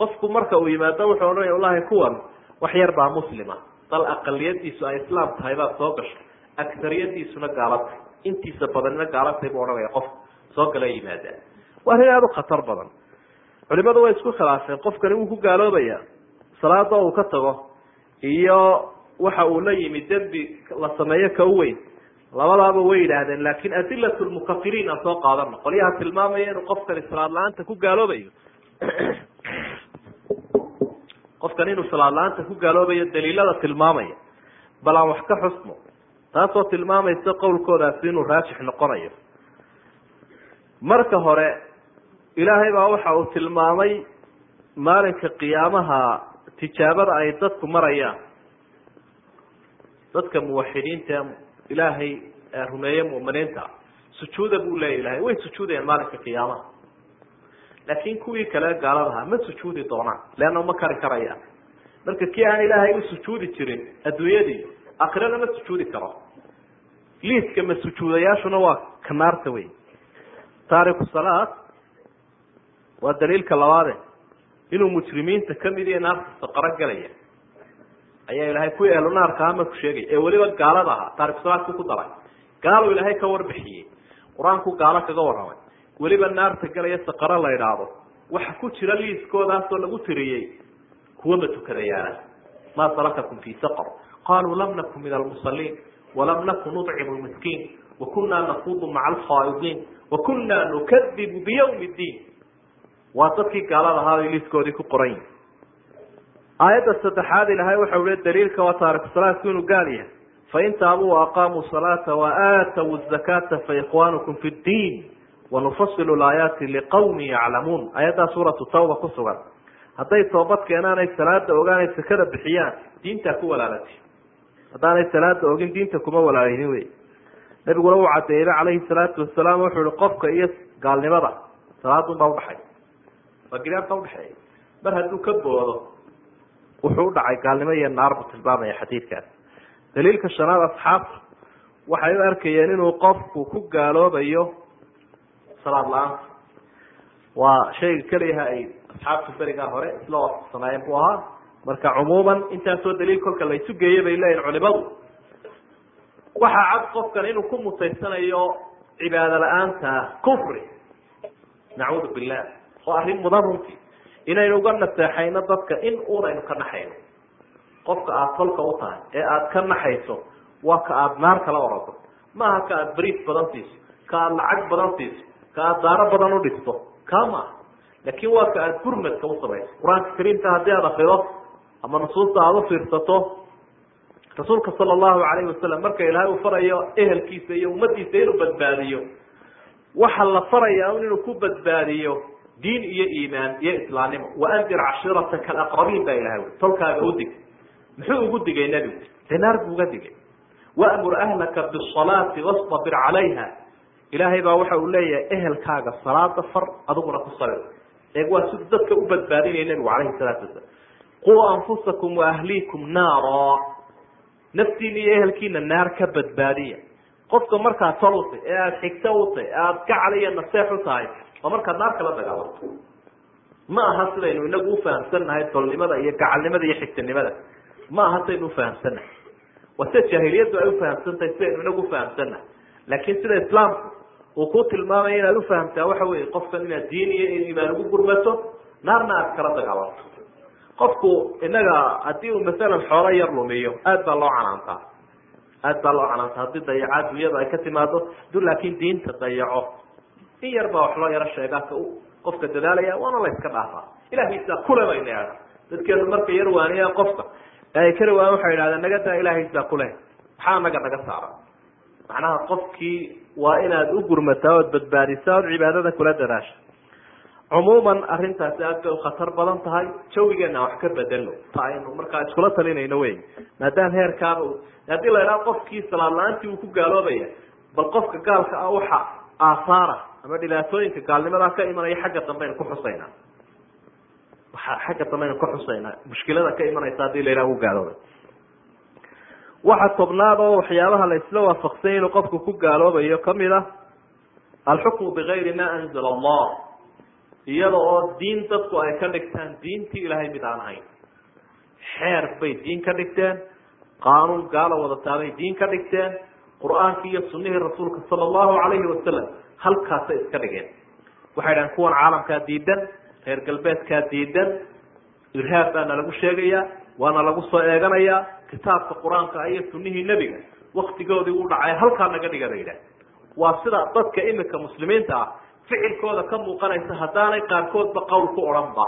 qofku marka uu yimaado wuxuu odhanaya wallahi kuwan wax yar baa muslima. Dal aqaliyadiisu ay islaam tahay baad soo gasho agariyadiisuna gaalatay intiisa badanina gaalatay buu odhanaya qof soo gala yimaada waa arrin aada u khatar badan. Culimadu way isku khilaafeen qofkani wuu ku gaaloobaya salaada uu ka tago iyo waxa uu la yimi dembi la sameeyo ka u weyn labadaaba way yidhaahdeen laakin adilat lmukafiriin aan soo qaadano qolyaha tilmaamaya inuu qofkani salaad la'aanta ku gaaloobayo. Qofkan inuu salaad la'aanta ku gaaloobayo daliilada tilmaamaya. Bal aan wax ka xusno taasoo tilmaamaysa qowlkoodaasi inuu raajix noqonayo. Marka hore ilaahay baa waxa uu tilmaamay maalinka qiyaamaha tijaabada ay dadku marayaan. Dadka muwaxidiinta ilaahay rumeeye mu'miniinta sujuuda buu leeya ilahay way sujuudayaan maalinka qiyaamaha. Laakin kuwii kale gaaladaha ma sujuudi doonaan leanna ma kari karayaan. Marka kii aan ilaahay u sujuudi jirin adduunyadii akhirana ma sujuudi karo liiska ma sujuudayaashuna waa kanaarta wey taariku salaad waa daliilka labaade. Inuu mujrimiinta ka mid iyo naarta saqaro gelaya ayaa ilaahay ku eelo naarka ama ku sheegay. Ee weliba gaalada ahaa. Taariku salaadku ku daray. Gaaluu ilaahay ka warbixiyey. Qur'aanku gaalo kaga warramay. Weliba naarta gelaya saqaro la idhaahdo waxa ku jira liiskoodaasoo lagu tiriyey. Kuwa ma tukadayaana maa salakakum fi saqr qaluu lam nakun min almusaliin walam nakun nucimu lmiskiin wakunaa nakuudu maca alkhaa'idiin wakunaa nukadibu biyawmi ddiin waa dadkii gaalada ahaa liiskoodii ku qoran yihi aayadda saddexaad ilahay waxau le daliilka waa taariku salaadku inuu gaal yahay fain taabuu waaqaamuu salaata waaatawu zakata faikhwanukum fi ddiin wanufasilu laayaati liqawmi yaclamuun aayaddaa suuratu tawba ku sugan hadday toobad keenaanay salaada ogaanay sakada bixiyaan diintaa ku walaalati haddaanay salaada ogin diinta kuma walaalaynin wey. Nabiguna uu cadeeyey calayhi salaatu wasalaam wuxuu ihi qofka iyo gaalnimada salaadun baa udhaxay waa gidaarka udhaxeeya mar hadduu ka boodo wuxuu udhacay gaalnimo iyo naar buu tilmaamaya xadiidkaas. Daliilka shanaad asxaabta waxay u arkayeen inuu qofku ku gaaloobayo salaad la'aanta waa shayga keliyaha ay asxaabtu berigaa hore isla waafaqsanaayeen buu ahaa marka cumuuman intaasoo daliil kolka la isu bay leeyihiin culimadu. Waxaa cad qofkan inuu ku mutaysanayo cibaado la'aanta kufri. Nacuudu billah. Oo arrin mudan runtii inaynu uga naseexayno dadka in uunaynu ka naxayno. Qofka aada kolka u tahay ee aada ka naxayso waa ka aada naar kala orado maaha ka aada bariis badan siiso ka aada lacag badan siiso ka aada daaro badan u dhisto kaa maaha laakin waa ka aada gurmadka u qur'aanka kariimka haddii aada akrido ama nusuusta aada ufiirsato rasuulka sala allahu alayhi wasalam marka ilaahay uu farayo ehelkiisa iyo ummadiisa inuu badbaadiyo waxa la faraya un inuu ku badbaadiyo diin iyo iimaan iyo islaamnimo. Waandir cashiirataka alaqrabiin baa ilahay ui tolkaaga udig muxuu ugu digay nebigu? Dee naar buu uga digay. Waamur ahlaka bisalaati wastabir calayha. Ilaahay baa waxa uu leeyahay ehelkaaga salaada far adiguna ku sabir eeg waa siduu dadka u badbaadinaya nebigu calayhi salaatu wasalam quu anfusakum waahliikum naara. Naftiina iyo ehelkiina naar ka badbaadiya. Qofka markaad tol utay ee aada xigto utay ee aada gacal iyo naseex u tahay oo markaad naar kala dagaalanto ma aha sidaynu inagu ufahamsannahay tolnimada iyo gacalnimada iyo xigtanimada ma aha sidaynu ufahamsannahay waa sida jaahiliyaddu ay ufahamsantahay sidaynu inagu ufahamsannahay laakiin sida islaamku uu ku tilmaamaya inaad ufahamtaa waxa weye qofkan inaad diin iyo imaan ugu gurmato naarna aad kala dagaalanto qofku inaga haddii uu masalan xoolo yar lumiyo aad baa loo canaantaa aad baa loo canaantaa haddii dayacaad dunyada ay ka timaado du laakin diinta dayaco in yar baa wax loo yaro sheegaa ka qofka dadaalaya waana la yska dhaafaa. Ilahiisa kule bay needa dadkeenu markay yar waaniyaan qofka. Ay kari waayan waxay naga daa ilahiisa kule maxaa naga naga saara? Macnaha qofkii waa inaad u gurmataa ood badbaadisaa ood cibaadada kula dadaasha cumuuman arrintaasi aad bay ukhatar badan tahay jawigeena wax ka bedelo ta aynu markaa iskula talinayno wey maadaama heerkaaba haddii la idhaha qofkii salaad la'aantii uu ku gaaloobaya bal qofka gaalka ah waxa aahaara ama dhibaatooyinka gaalnimadaa ka imanaya xagga dambeaynu ku xusaynaa waxa xagga dambeaynu ka xusaynaa mushkilada ka imanaysa haddii la yidhaha u gaaloobay. Waxa tobnaad oo waxyaabaha la isla inuu qofku ku gaaloobayo ka mid ah alxukmu bigayri ma anzala allah iyada oo diin dadku ay ka dhigtaan diintii ilaahay mid aan ahayn. Xeer bay diin ka dhigteen qaanuun gaala wadataabay diin ka dhigteen qur'aankii iyo sunihii rasuulka sala allahu calayhi wasalam halkaasay iska dhigeen. Waxay dhahen kuwan caalamkaa diidan reer galbeedkaa diidan irhaab baana lagu sheegayaa waana lagu soo eeganayaa kitaabka qur'aanka iyo sunihii nebiga waktigoodii u dhacay halkaa naga dhiga bay yidhah waa sida dadka imika muslimiinta ah ficilkooda ka muuqanaysa haddaanay qaarkoodba qowl ku odhanba.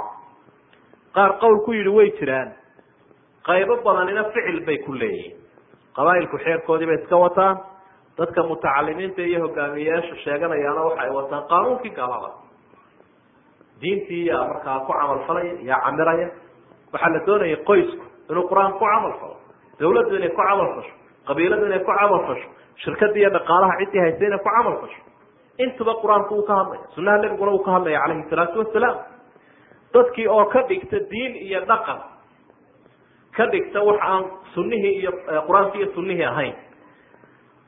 Qaar qowl ku yidhi way jiraan. Qaybo badanina ficil bay ku leeyihiin qabaa'ilku xeerkoodii bay iska wataan. Dadka mutacalimiinta iyo hogaamiyeyaasha sheeganayaana waxay wataan qaanuunkii gaalada. Diintii yaa markaa ku camal falaya yaa camiraya. Waxaa la doonayay qoysku inuu qur'aan ku camal falo. Dawladdu inay ku camal fasho. Qabiiladu inay ku camal fasho. Shirkadii iyo dhaqaalaha ciddii haysa inay ku camal fasho intuba qur'aanku uu ka hadlaya sunaha nebiguna uu ka hadlaya calayhi salaatu wasalaam dadkii oo ka dhigta diin iyo dhaqan ka dhigta wax aan sunihii iyo qur'aankii iyo sunihii ahayn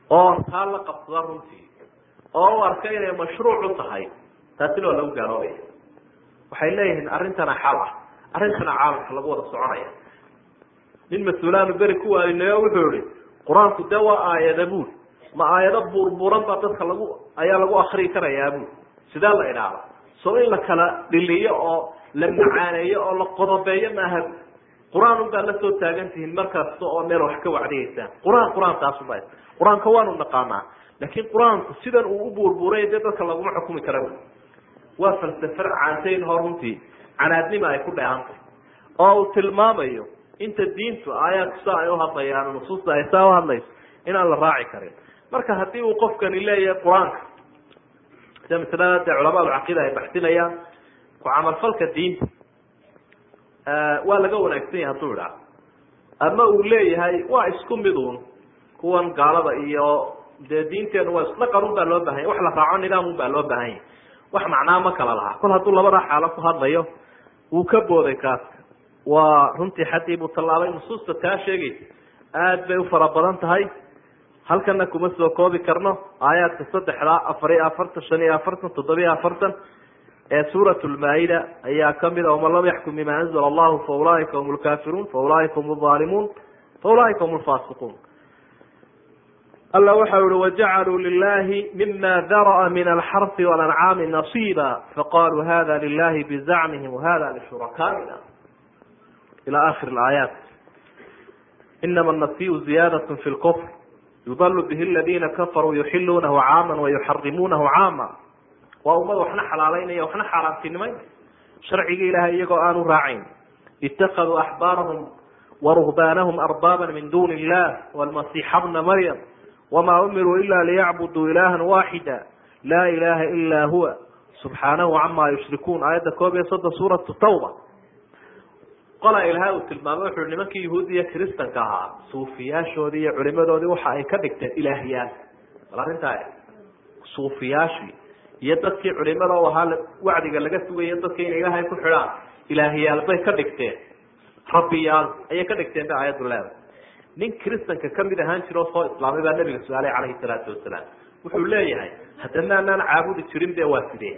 oo taa la qabsada runtii oo u arka inay mashruuc u tahay taasina waa lagu gaaloobaya waxay leeyihiin arrintana xal ah arrintana caalamka lagu wada soconaya. Nin mas'uulaanu beri ku waayinayo wuxuu yihi qur'aanku dee waa aayada buul ma aayado buurbuuran baa dadka lagu ayaa lagu akrii karayaa buul sidee la idhaahda soo in la kala dhiliyo oo la macaaneeyo oo la qodobeeyo maaha qur'aan un baad la soo taagan tihiin markasta oo meel wax ka wacdiyeysaan qur'aan qur'aan taasuba qur'aanka waanu naqaanaa. Laakiin qur'aanku sidan uu u buurbuuray dee dadka laguma xukumi kara waa falsafar caantayn hor runtii. Canaadnima ay ku dheehantay oo uu tilmaamayo inta diintu aayaadku saa ay uhadlayaan nusuusta ay saa uhadlayso inaan la raaci karin marka haddii uu qofkani leeyahay qur'aanka sida masalada dee culamaadu caqiida ay baxsinayaan ku camalfalka diinta waa laga wanaagsan yahay hadduu idhaa ama uu leeyahay waa isku mid un kuwan gaalada iyo dee diinteenu waa isdhaqan un baa loo bahanya wax la raaco nidaam un baa loo baahanya wax macnaa ma kala lahaa. Kol hadduu labadaa xaalo ku hadlayo wuu ka booday kaas. Waa runtii xaddii buu tallaabay nusuusta taa sheegaysa aad bay u fara badan tahay halkana kuma soo koobi karno. Aayaadka saddexda afar iyo afartan shan iyo afartan toddobiyo afartan ee suurat lmaa-ida ayaa ka mid a waman lam yaxkum bima anzla allahu fa ulaaika hum lkaafiruun fa ulaaika hum aalimuun fa ulaaika hum lfaasiquun alla waxa uhi wajacaluu lilahi mima dara'a min alxarfi walancaami nasiiba faqaluu hada lilahi bizacmihim wahada lishurakaaina ila akhir aayaat inama nasiu ziyadat fi lkfr yudal bihi aladina kafaruu yuxiluunahu caama wayuxarimuunahu caama waa ummad waxna xalaaleynaya waxna xaaraantinimeynaya sharciga ilahay iyagoo aanu raacayn itakaduu axbaarahum waruhbaanahum arbaaba min duni illah walmasiixa bna maryam. Wama umiruu ila liyacbuduu ilaha waxida laa ilaha ila huwa. Subxaanahu cama yushrikuun. Aayadda koob iyo soddon suuratu tawba qola ilahay uu tilmaamay wuxuu nimankii yahuudiya kristanka ahaa. Suufiyaashoodii iyo culimadoodii waxa ay ka dhigteen ilaahyaal bal arrintaa suufiyaashii iyo dadkii culimada u ahaa wacdiga laga sugayo dadka inay ilaahay ku xidhaan ilaahyaal bay ka dhigteen. Rabbiyaal ayay ka dhigteen ba aayaddu leedahay. Nin kristanka ka mid ahaan jiro oo soo islaamay baa nabiga su'aalay calayhi salaatu wasalaam. Wuxuu leeyahay haddana anaan caabudi jirin be waa sidee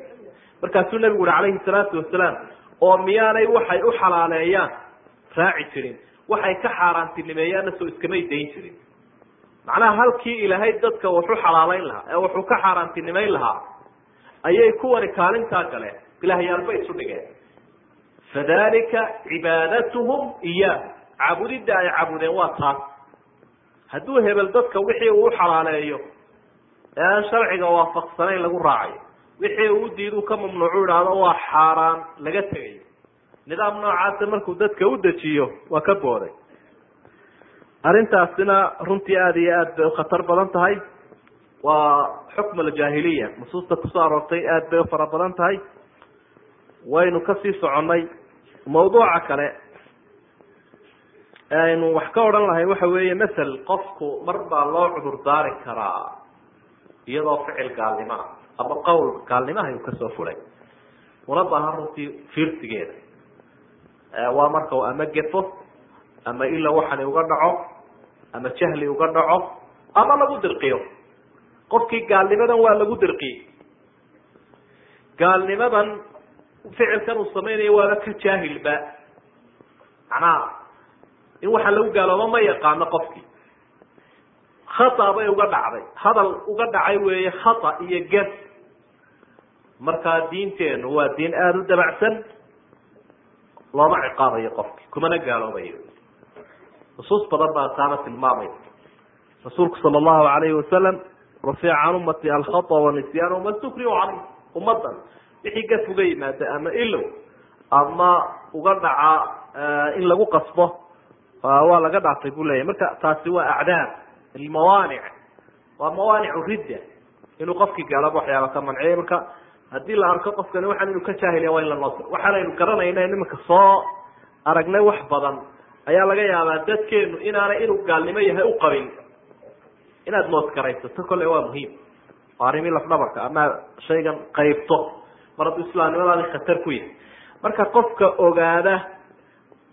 markaasuu nabigu uhi calayhi salaatu wasalaam oo miyaanay waxay u xalaaleeyaan raaci jirin. Waxay ka xaaraantinimeeyaanna soo iskamay dayn jirin. Macnaha halkii ilaahay dadka wuxu xalaaleyn lahaa ee wuxuu ka xaaraantinimeyn lahaa ayay kuwani kaalintaa galeen ilaahyaalba isu dhigeen. Fadalika cibaadatuhum iyaah caabudidda ay caabudeen waa taas hadduu hebel dadka wixii uu xalaaleeyo ee aan sharciga waafaqsanayn lagu raacayo wixii uu diidu ka mamnuucu idhaahdo waa xaaraan laga tegayo. Nidaam noocaasa markuu dadka u dejiyo waa ka booday. Arrintaasina runtii aada iyo aad bay ukhatar badan tahay. Waa xukm aljaahiliya. Nusuusta ku soo aroortay aada bay u fara badan tahay. Waynu ka sii soconnay mawduuca kale. Aynu wax ka odhan lahay waxa weeye masel qofku mar baa loo cudur daari karaa iyadoo ficil gaalnimaa ama qowl gaalnimaha uu ka soo fulay una baahan runtii fiirsigeeda. Waa marka u ama gefo ama ila waxani uga dhaco ama jahli uga dhaco ama lagu dirqiyo. Qofkii gaalnimadan waa lagu dirqiyey. Gaalnimadan ficilkan uu samaynayo waaba ka jaahilba macnaha in waxaa lagu gaaloobo ma yaqaano qofkii. Khata bay uga dhacday. Hadal uga dhacay weeye khata iyo ges markaa diinteenu waa diin aada u dabacsan looma ciqaabayo qofki kumana gaaloobayo. Nusuus badan baa taana tilmaamay rasuulku sala allahu alayhi wasalam rafica can ummati alkhata wanisyan wama stukriu caleyh ummadan wixii gas uga yimaada ama ilow ama uga dhaca in lagu qasbo waa laga dhaafay buu leyahy marka taasi waa acdaam almawaanic waa mawaanicu ridda inuu qofkii gaalaba waxyaaba ka manciyay. Marka haddii la arko qofkani waxaan inuu ka jaahilya waa in la noos waxaanaynu garanayna nimanka soo aragnay wax badan. Ayaa laga yaabaa dadkeenu inaanay inuu gaalnimo yahay u qabin. Inaad mood garaysato kolley waa muhiim. Waa arrimii lafdhabarka ama shaygan qaybto. Mar hadduu islaamnimadaadi khatar ku yahay. Marka qofka ogaada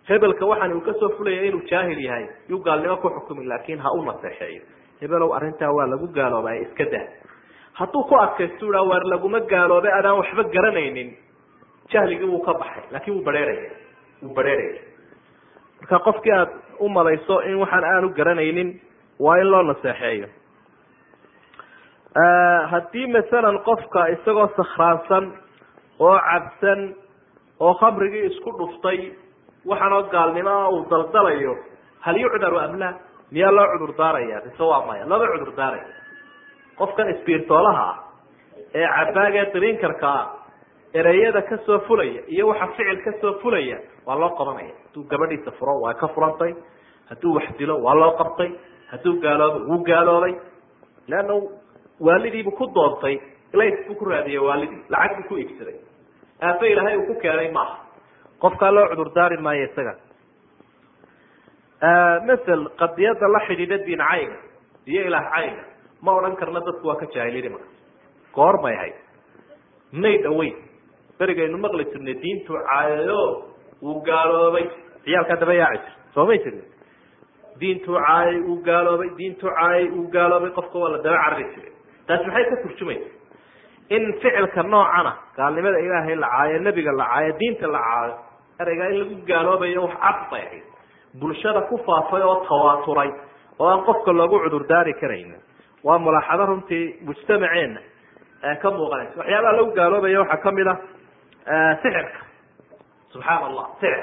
hebelka waxaan uu ka soo fulaya inuu jaahil yahay yuu gaalnimo ku xukumi laakin ha u naseexeeyo. Hebelow arrintaa waa lagu gaaloobay iska daa hadduu ku adkaysto ua waar laguma gaaloobay adaan waxba garanaynin. Jahligii wuu ka baxay laakin wuu bareeraya wuu bareeraya marka qofkii aad u malayso in waxaan aanu garanaynin waa in loo naseexeeyo. Haddii masalan qofka isagoo sakhraansan oo cabsan oo khamrigii isku dhuftay waxaanoo gaalnimoa uu daldalayo hal yucdaru am la miyaa loo cudur daaraya mise waa maya? Looma cudur daaraya qofkan isbiirtoolaha ah ee cabaagee drinkarka ah ereyada ka soo fulaya iyo waxa ficil ka soo fulaya waa loo qabanaya. Hadduu gabadhiisa furo waa ka furantay. Hadduu wax dilo waa loo qabtay. Hadduu gaaloobo wuu gaaloobay leanna waalidiibu ku doontay. Lays buu ku raadiyey waalidii. Lacag buu ku iibsaday. Aafe ilaahay uu ku keenay maaha qofkaa loo cudur daari maayo isaga. Masel qadiyada la xidhiidha diin cayga iyo ilaah cayga ma odhan karna dadku waa ka jaahilini marka goor may ahayd may dhaweyn berigaynu maqli jirnay diintu caayayo wuu gaaloobay. Ciyaalkaa daba yaaci jir soo may jirni diintuu caayay uu gaaloobay diintuu caayay uu gaaloobay. Qofka waa la daba carari jiray. Taasi maxay ka turjumaysa in ficilka noocana gaalnimada ilaahay la caayo nebiga la caayo diinta la caayo ereygaa in lagu gaaloobayo wax cad bay ahayd. Bulshada ku faafay oo tawaaturay oo aan qofka loogu cudur daari karaynin waa mulaaxado runtii mujtamaceena ka muuqanaysa. Waxyaabaha lagu gaaloobaya waxaa ka mid a sixirka. Subxaana allah sixir.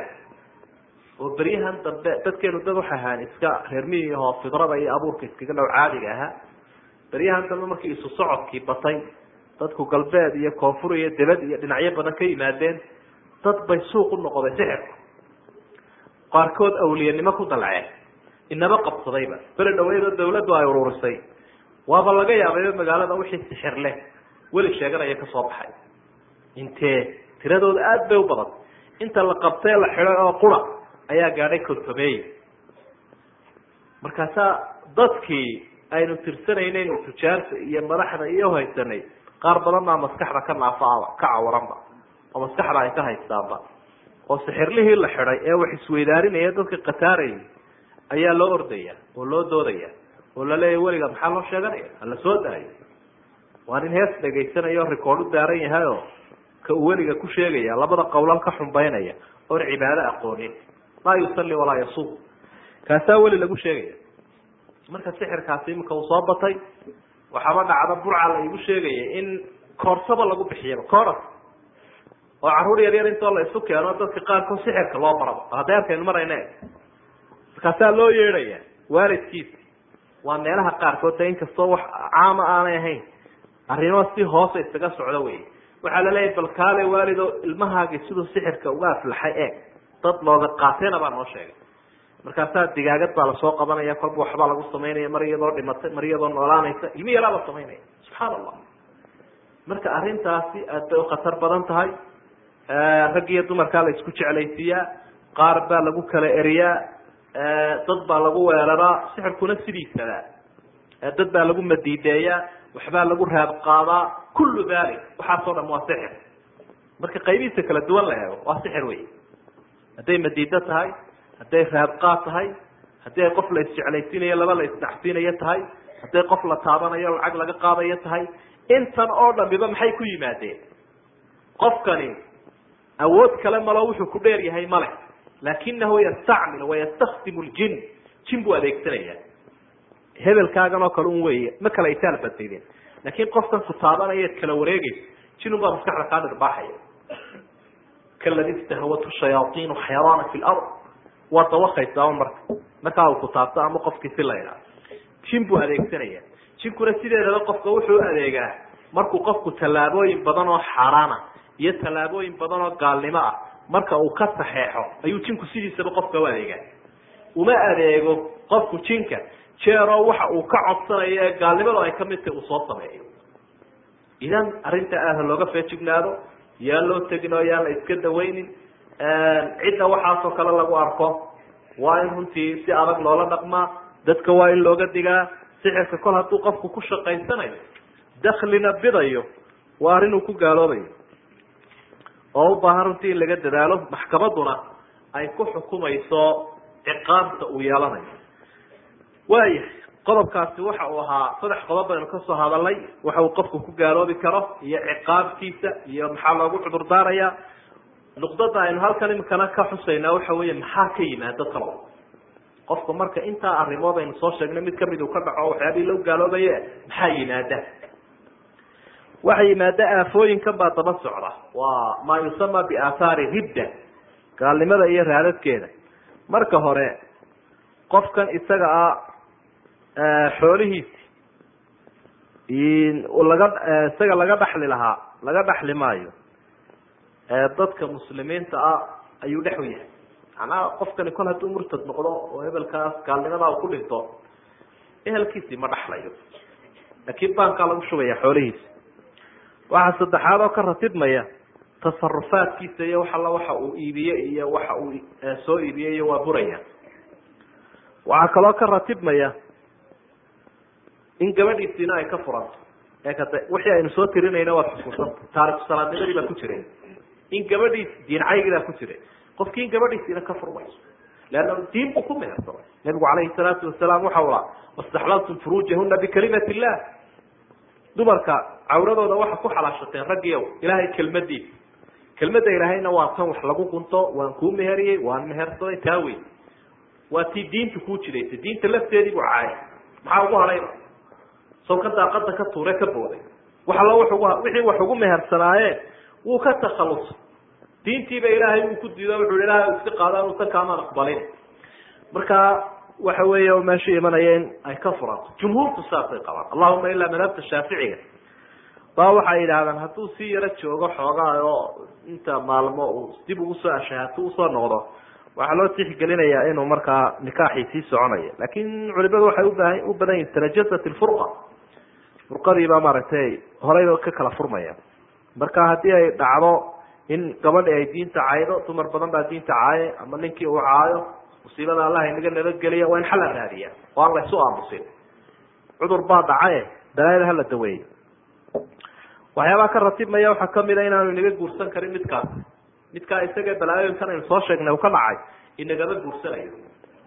Oo beryahan dambe dadkeenu dad waxa ahaan iska reer miyi ahoo fidrada iyo abuurka iskaga dhow caadiga ahaa. Beryahan dambe markii isu socodkii batay dadku galbeed iyo koonfur iyo debad iyo dhinacyo badan ka yimaadeen dad bay suuq u noqday sixirka qaarkood awliyanimo ku dalceen. Inaba qabsadayba. Beri dhaweydoo dawladdu ay ururisay waaba laga yaabayba magaalada wixii sixir leh. Weli sheeganaya ka soo baxay. Intee tiradooda aada bay u badan. Inta la qabtee la xiday oo qura ayaa gaadhay kontomeeyo markaasaa dadkii aynu tirsanayneyn tujaarta iyo madaxda iyo haysanay qaar badan baa maskaxda ka naafaaba ka cawaranba oo maskaxda ay ka haystaanba. Oo sixirlihii la xiday ee wax isweydaarinaya dadka khataarayay ayaa loo ordaya oo loo doodaya oo laleeyahy weliga maxaa loo sheeganaya hala soo daayo. Waa nin hees dhegaysanayo record u daaran yahayo ka uu weliga ku sheegaya labada qowlal ka xumbaynaya oon cibaado aqoonin. Laa yusalli walaa yasuum. Kaasaa weli lagu sheegaya. Marka sixirkaasi imika uu soo batay waxaaba dhacda burca la igu sheegaya in koorsaba lagu bixiyaba coras oo carruur yar yar intoo la isu keeno dadka qaarkood sixirka loo baraba. Hadday arkaynu marayna markaasaa loo yeedhaya waalidkiisa waa meelaha qaarkood de inkastoo wax caama aanay ahayn. Arrimo si hoose isaga socdo wey waxaa la leeyahay bal kaale waalido ilmahaagi siduu sixirka uga aflaxay eeg dad looga qaateyna baa noo sheegay. Markaasaa digaagad baa la soo qabanaya kolba waxbaa lagu samaynaya mar iyadoo dhimatay mar iyadoo noolaanaysa ilmi yaraaba samaynaya. Subxaana allah marka arrintaasi aad bay ukhatar badan tahay. Rag iyo dumarkaa la isku jeclaysiiyaa. Qaar baa lagu kala eriyaa dad baa lagu weeraraa sixirkuna sidiisaba dad baa lagu madiideeyaa waxbaa lagu raad qaadaa kullu dalik waxaasoo dham waa sixir marka qaybihiisa kala duwan la eego waa sixir wey hadday madiido tahay hadday raadqaad tahay haddii ay qof la isjeclaysiinayo laba la isdhaxsiinayo tahay hadday qof la taabanayo lacag laga qaadayo tahay intan oo dhamiba maxay ku yimaadeen? Qofkani awood kale malo wuxuu ku dheer yahay male laakinahu yastacmil wayastakdimu ljin jin buu adeegsanaya hebelkaagan oo kale un wey ma kala itaal badnaydeen laakin qofkan ku taabanaya kala wareegeysa jin un baa maskaxda kaa dhirbaaxaya kaladi istahwatu shayaaiinu xayaraana fi lard waa dawakaysaa marka markaa uu ku taabto ama qofkii si la idhaa jin buu adeegsanaya jinkuna sideedaba qofka wuxuu adeegaa markuu qofku tallaabooyin badan oo xaaraana iyo tallaabooyin badan oo gaalnimo ah marka uu ka saxeexo ayuu jinku sidiisaba qofka u adeegaa. Uma adeego qofku jinka jeeroo waxa uu ka codsanayo ee gaalnimadu ay ka mid tahay uu soo sameeyo. Idan arrinta aada looga feejignaado yaan loo tegin oo yaan la iska dawaynin cidda waxaasoo kale lagu arko. Waa in runtii si adag loola dhaqmaa dadka waa in looga digaa sixirka kol hadduu qofku ku shaqaysanayo daklina bidayo waa arrin uu ku gaaloobayo oo u baahan runtii in laga dadaalo maxkamaduna ay ku xukumayso ciqaabta uu yeelanayo waaya qodobkaasi waxa uu ahaa saddex qodob baynu ka soo hadalnay waxa uu qofku ku gaaloobi karo iyo ciqaabtiisa iyo maxaa loogu cudur daaraya nuqdada aynu halkan imikana ka xusaynaa waxa weeye maxaa ka yimaado talo qofka marka intaa arrimood aynu soo sheegnay mid ka mid uu ka dhaco waxyaabihii lagu gaaloobaye maxaa yimaada waxa yimaada aafooyinkan baa daba socda. Waa maa yusama biaathaari ridda gaalnimada iyo raadadkeeda. Marka hore qofkan isaga ah xoolihiisi laga isaga laga dhaxli lahaa laga dhaxli maayo dadka muslimiinta ah ayuu dhex u yahay. Macnaha qofkani kol hadduu murtad noqdo oo hebelkaas gaalnimadaa ku dhinto ehelkiisii ma dhaxlayo. Laakiin baankaa lagu shubaya xoolihiisi waxaa saddexaad oo ka ratibmaya tasarufaadkiisa iyo wax alla waxa uu iibiye iyo waxa uu soo iibiye iyo waa buraya. Waxaa kaloo ka ratibmaya in gabadhiisiina ay ka furanto eekade wixii aynu soo tirinayna waad xusuusanta taariku salaadnimadii baa ku jiray in gabadhiisi diin caygii baa ku jiray qofkii in gabadhiisiina ka furmayso. Leanna diin buu ku mehersamay nabigu calayhi salaatu wasalaam waxa ula wastaxlaltum furuujahuna bikalimati illah dumarka cawradooda waxa ku xalaashateen raggiiow ilaahay kelmadiisa kelmadda ilaahayna waa tan wax lagu gunto waan kuu meheriyey waan mehersaday taa wey waa tii diinta kuu jidaysay diinta lafteedii buu caayay maxaa ugu hadhayba saw ka daaqada ka tuure ka booday. Wax wuxugu wixii wax ugu mehersanaaye wuu ka takhalusay diintiiba ilaahay uu ku diido wuxu hi ilahay iska qaadaan usan kaamaan aqbalin. Marka waxa weeye meesha imanaya in ay ka furanto jumhuurtu saasay qabaan. Allahuma ilaa madhabta shaaficiga ba waxay yidhahdaan hadduu si yaro joogo xoogaa oo inta maalmo uu dib ugu soo ashahaato u soo noqdo waxaa loo tixgelinayaa inuu markaa nikaaxii sii soconayo laakiin culimadu waxay ubaa u badan yihiin tanajasat lfurqa furqadiibaa maaragtay horeyba ka kala furmaya. Marka haddii ay dhacdo in gabadhi ay diinta caydo dumar badan baa diinta caaye ama ninkii uu caayo musiibada allah inaga nabadgeliya waa in xal la raadiya. Oo aan laysu aamusin. Cudur baa dhacaye balaayada hala daweeyo. Waxyaabaa ka ratibmaya waxaa kamida inaanu inaga guursan karin midkaas midkaa isaga balaayooyinkan aynu soo sheegnay uu ka dhacay inagama guursanayo.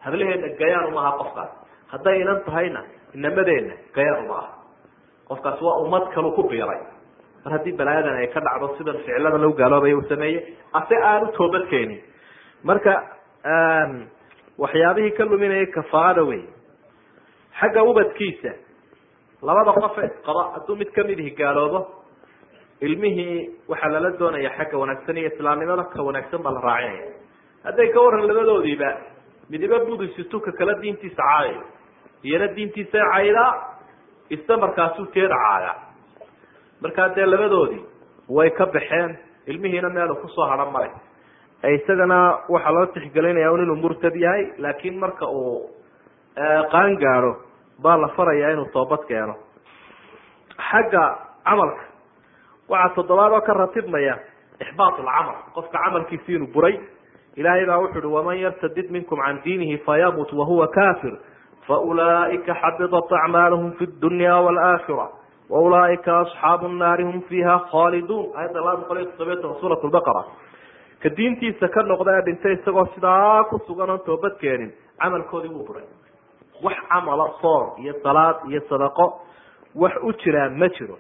Hablaheena gayaan uma aha qofkaas. Hadday inan tahayna inamadeenna gayaan uma aha. Qofkaas waa ummad kalu ku biiray. Mar haddii balaayadan ay ka dhacdo sidan ficilada lagu gaaloobaya uu sameeyey ase aanu toobad keenin marka waxyaabihii ka luminayay kafaarada wey xagga ubadkiisa labada qofe qaba hadduu mid ka mid ihi gaaloobo ilmihii waxaa lala doonaya xagga wanaagsan iyo islaamnimada ka wanaagsan baa la raacinaya hadday ka waran labadoodiiba midiba budisitu ka kala diintiisa caayayo iyana diintiisa caydaa isla markaasuu teeda caayaa markaa dee labadoodii way ka baxeen ilmihiina meelu ku soo hadhan male isagana waxaa loo tixgelinaya un inuu murtad yahay laakiin marka uu qaan gaadho baa la farayaa inuu toobad keeno. Xagga camalka waxaa toddobaad oo ka ratibmaya ixbaat alcamal qofka camalkiisi inuu buray. Ilaahay baa wuxu uhi waman yartadid minkum can diinihi fayamut wahuwa kafir faulaa'ika xabidat acmaaluhum fi dunya walaakira waulaa'ika asxaabu nnaari hum fiiha khaaliduun aayadda laba boqol iyo toddobiya toban suurat lbaqara ka diintiisa ka noqda ee dhintay isagoo sidaa ku sugan oon toobad keenin camalkoodii wuu buray. Wax camala soor iyo salaad iyo sadaqo wax u jiraa ma jiro.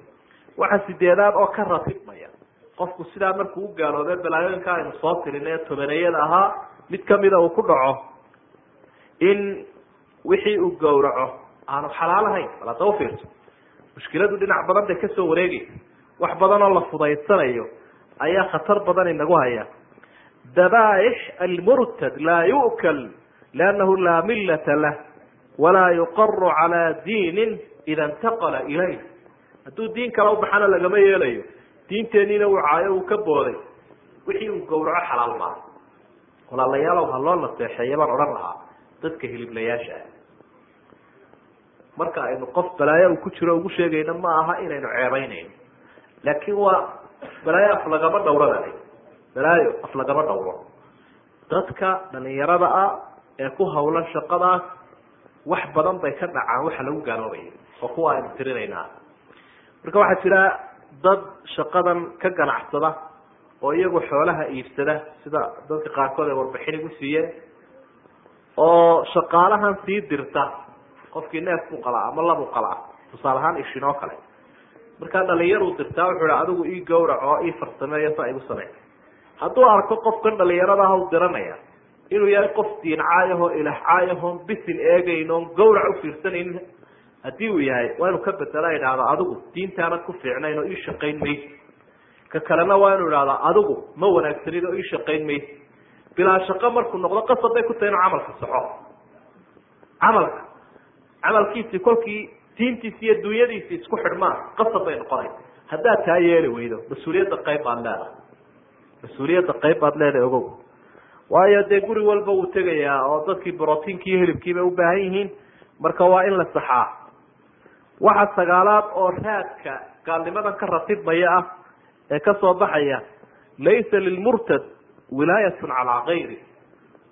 Waxa sideedaad oo ka ratibmaya qofku sidaa markuu u gaaloobe balaayooyinka aynu soo tirin ee tobaneeyada ahaa mid kamida uu ku dhaco. In wixii uu gowraco aanu xalaal ahayn bal hadda ufiirso mushkiladu dhinac badan bay ka soo wareegaysa wax badan oo la fudaysanayo ayaa khatar badan inagu haya dabaaix almurtad laa yu'kal liannahu laa millata lah walaa yuqaru calaa diinin ida intaqala ilayh hadduu diin kale ubaxana lagama yeelayo diinteeniina uu caayo uu ka booday wixii uu gowraco xalaal maaha walaalayaalow ha loo naseexeeya baan odhan lahaa dadka hiliblayaasha ah marka aynu qof balaayo uu ku jiro ugu sheegayno ma aha inaynu ceebeynayno laakiin waa balaayo lagama dhawrada balaayo af lagama dhawro dadka dhalinyarada ah ee ku hawlan shaqadaas wax badan bay ka dhacaan waxa lagu gaaloobaya oo kuwa aynu tirinaynaa. Marka waxaa jira dad shaqadan ka ganacsada oo iyagu xoolaha iibsada sida dadka qaarkood ay warbixin igu siiyeen oo shaqaalahan sii dirta qofkii neef buu qalaa ama labuu qalaa tusaale ahaan ishin oo kale. Markaa dhalinyaruu dirtaa wuxuu hi adigu ii gawrac oo ii farsameeyo saa igu samey hadduu arko qofkan dhalinyarada haw diranaya inuu yahay qof diin caayahoo ilaah caayahon bisin eegayn oon gawrac ufiirsanaynin haddii uu yahay waa inuu ka bedela idhaahdo adigu diintaanad ku fiicnayn oo ii shaqayn maysi ka kalena waa inuu idhahdo adigu ma wanaagsanid oo ii shaqayn maysi bilaa shaqo markuu noqdo qasab bay ku tahay inuu camalka soxo camalka camalkiisii kolkii diintiisi iyo dunyadiisi isku xidhmaan qasab bay noqonay. Haddaad taa yeeli weydo mas'uuliyadda qayb baad leedahay mas'uuliyadda qayb baad leedahay ogow. Waayo dee guri walba wuu tegayaa oo dadkii brotiinki iyo hilibkiiba ubaahan yihiin marka waa in la saxaa. Waxa sagaalaad oo raadka gaalnimadan ka ratibmaya ah ee ka soo baxaya laysa lilmurtad wilaayatun calaa kayri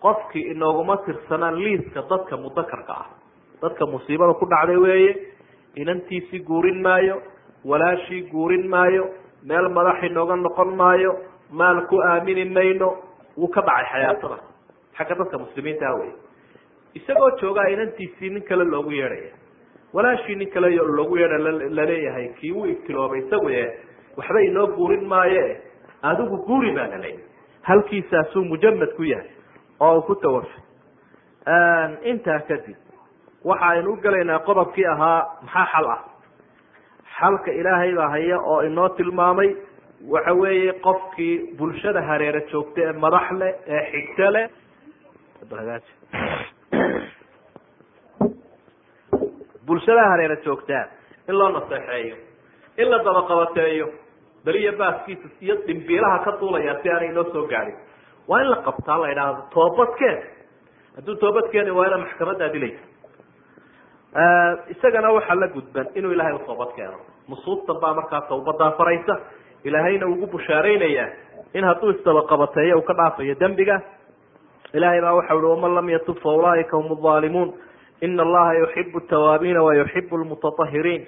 qofkii inooguma tirsanaan liiska dadka mudakarka ah. Dadka musiibada ku dhacday weeye inantiisii guurin maayo walaashii guurin maayo meel madax inooga noqon maayo maal ku aamini mayno wuu ka dhacay xayaatada xagga dadka muslimiinta ah wey isagoo joogaa inantiisii nin kale loogu yeedhaya. Walaashii nin kale loogu yeedha la leeyahay kii wuu ibtiloobay isagu e waxba inoo guurin maaye. Adigu guuri baa lalay halkiisaasuu mujamad ku yahay oo ku tawafay. Intaa kadib waxa aynu u gelaynaa qodobkii ahaa maxaa xal ah? Xalka ilaahay baa haya oo inoo tilmaamay waxa weeye qofkii bulshada hareere joogta ee madax leh ee xigto leh. Bulshada hareere joogtaa in loo naseexeeyo in la dabaqabateeyo beriya baaskiisa iyo dhimbiilaha ka duulaya si aanay inoo soo gaadhin waa in la qabtaa la idhaahdo toobadkeen hadduu toobad keeni waayna maxkamaddaa dilaysa isagana waxaa la gudban inuu ilaahay u toobad keeno nusuustan baa markaa tawbadaa faraysa ilaahayna ugu bushaaraynayaa in hadduu isdabaqabateeyo uu ka dhaafayo dembiga. Ilahay baa waxa uhi waman lam yatub fa ulaaika hum aalimuun ina allaha yuxibu tawaabiina wayuxibu lmutaahiriin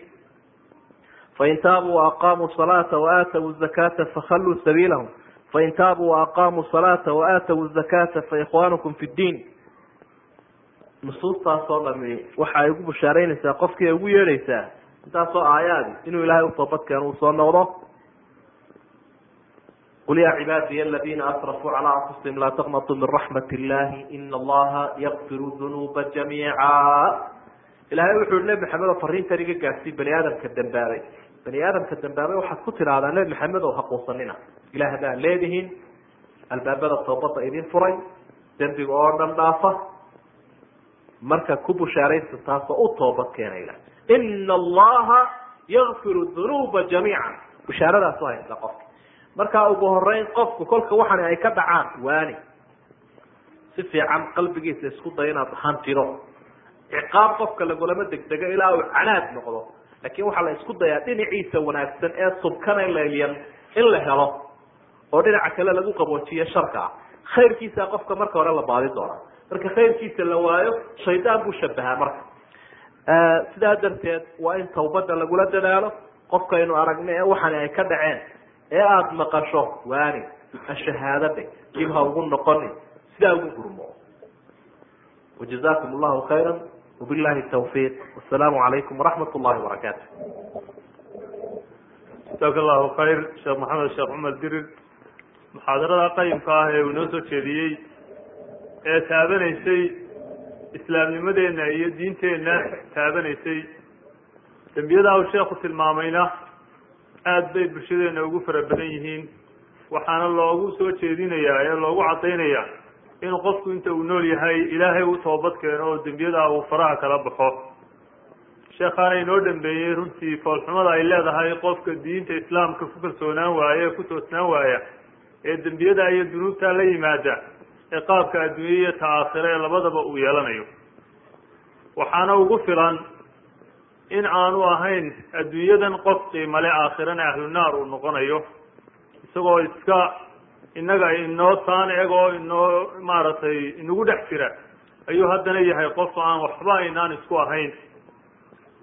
fain taabuu waaqamuu salaata waaatawu zakata fakhalluu sabiilahum. Fain taabuu waaqamuu salaata waaatawu zakata faikhwanukum fi ddiin. Nusuustaas oo dhami waxa ay ugu bushaaraynaysaa qofkii ay ugu yeedhaysaa intaasoo aayaadi inuu ilaahay u toobadkeeno uu soo noqdo qul ya cibaadiy aladina asrafuu calى anfusihim laa taqnatuu min raxmat illahi ina allaha yakfiru dunuuba jamiica ilahay wuxu nebi maxamed oo fariintan iga gaadhsiy bani aadamka dambaabay bani aadamka dambaabay waxaad ku tidhaahdaa nebi maxamed oo haquusanina ilaah baa leedihiin albaabada toobadda idin furay dembiga oo dhan dhaafa marka ku bushaaraysa taasoo u toobad keena ilah ina allaha yakfiru dunuuba jamiica bushaaradaas u haysta qofka markaa ugu horeyn qofku kolka waxani ay ka dhacaan waani. Si fiican qalbigiisa isku day inaad hantiro ciqaab qofka lagulama degdego ilaa uu canaad noqdo. Laakin waxaa la isku dayaa dhinaciisa wanaagsan ee subkana leelyan in la helo. Oo dhinaca kale lagu qaboojiyo sharka. Ah khayrkiisa qofka marka hore la baadi doona marka khayrkiisa la waayo shaydaan buu shabahaa marka. Sidaa darteed waa in tawbada lagula dadaalo. Qofkaynu aragna ee waxani ay ka dhaceen ee aada maqasho waani ashahaadade dib ha ugu noqoni sidaa ugu gurmo. Wajazakum allahu khayra wabillahi tawfiiq wasalaamu calaykum waraxmat ullahi wabarakaatu jasaaka allahu khayr sheekh maxamed sheekh cumar dirir. Muxaadarada qayimka ah ee uu inoo soo jeediyey ee taabanaysay islaamnimadeenna iyo diinteenna taabanaysay dembiyada uu sheekhu tilmaamayna aada bay bulshadeena ugu fara badan yihiin. Waxaana loogu soo jeedinayaa ee loogu caddaynayaa in qofku inta uu nool yahay ilaahay u toobad keeno oo dembiyadaa uu faraha kala baxo. Sheekhaana inoo dambeeyey runtii foolxumada ay leedahay qofka diinta islaamka ku kalsoonaan waaya ee ku toosnaan waaya ee dembiyada iyo dunuubta la yimaada ee qaabka adduunye iyo ta aakhire ee labadaba uu yeelanayo. Waxaana ugu filan in aanu ahayn adduunyadan qof qiimale aakhirana ahlunaar uu noqonayo isagoo iska innaga inoo taan egoo inoo maaragtay inagu dhex jira ayuu haddana yahay qof aan waxba aynaan isku ahayn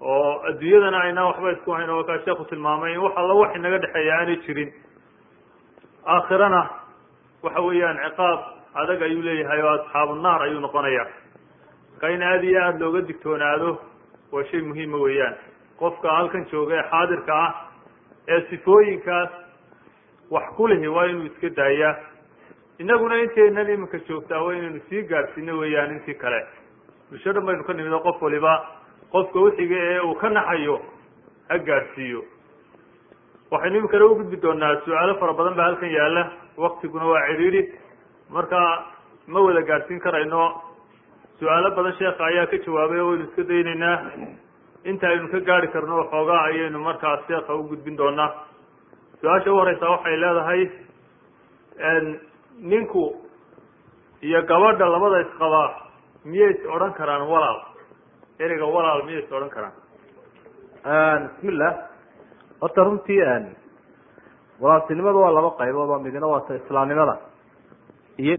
oo adduunyadana aynaan waxba isku ahayn oo kaa sheeku tilmaamay in wax alla wax inaga dhexeeya aanay jirin. Aakhirana waxa weeyaan ciqaab adag ayuu leeyahay oo asxaabu naar ayuu noqonaya marka in aada iyo aada looga digtoonaado waa shay muhiima weeyaan. Qofka halkan jooga ee xaadirka ah ee sifooyinkaas wax ku lihi waa inuu iska daayaa innaguna inteenan iminka joogtaa waa inaynu sii gaadhsiino weeyaan intii kale. Bulsho dhan baynu ka nimid oo qof waliba. Qofka wixiga ee uu ka naxayo ha gaadhsiiyo waxaynu iminkana ugudbi doonaa su'aalo fara badan baa halkan yaalla waktiguna waa cidhiidhi marka ma wada gaadhsiin karayno su'aalo badan sheekha ayaa ka jawaabay oo waynu iska daynaynaa. Inta aynu ka gaari karno waxoogaa ayaynu markaas sheekha u gudbin doonaa. Su'aasha u horeysaa waxay leedahay ninku iyo gabadha labada isqabaa miyay is odhan karaan walaal? Ereyga walaal miyay is odhan karaan? Bismillah. Horta runtii walaaltinimadu waa laba qaybood oo midna waa ta islaamnimada. Iyo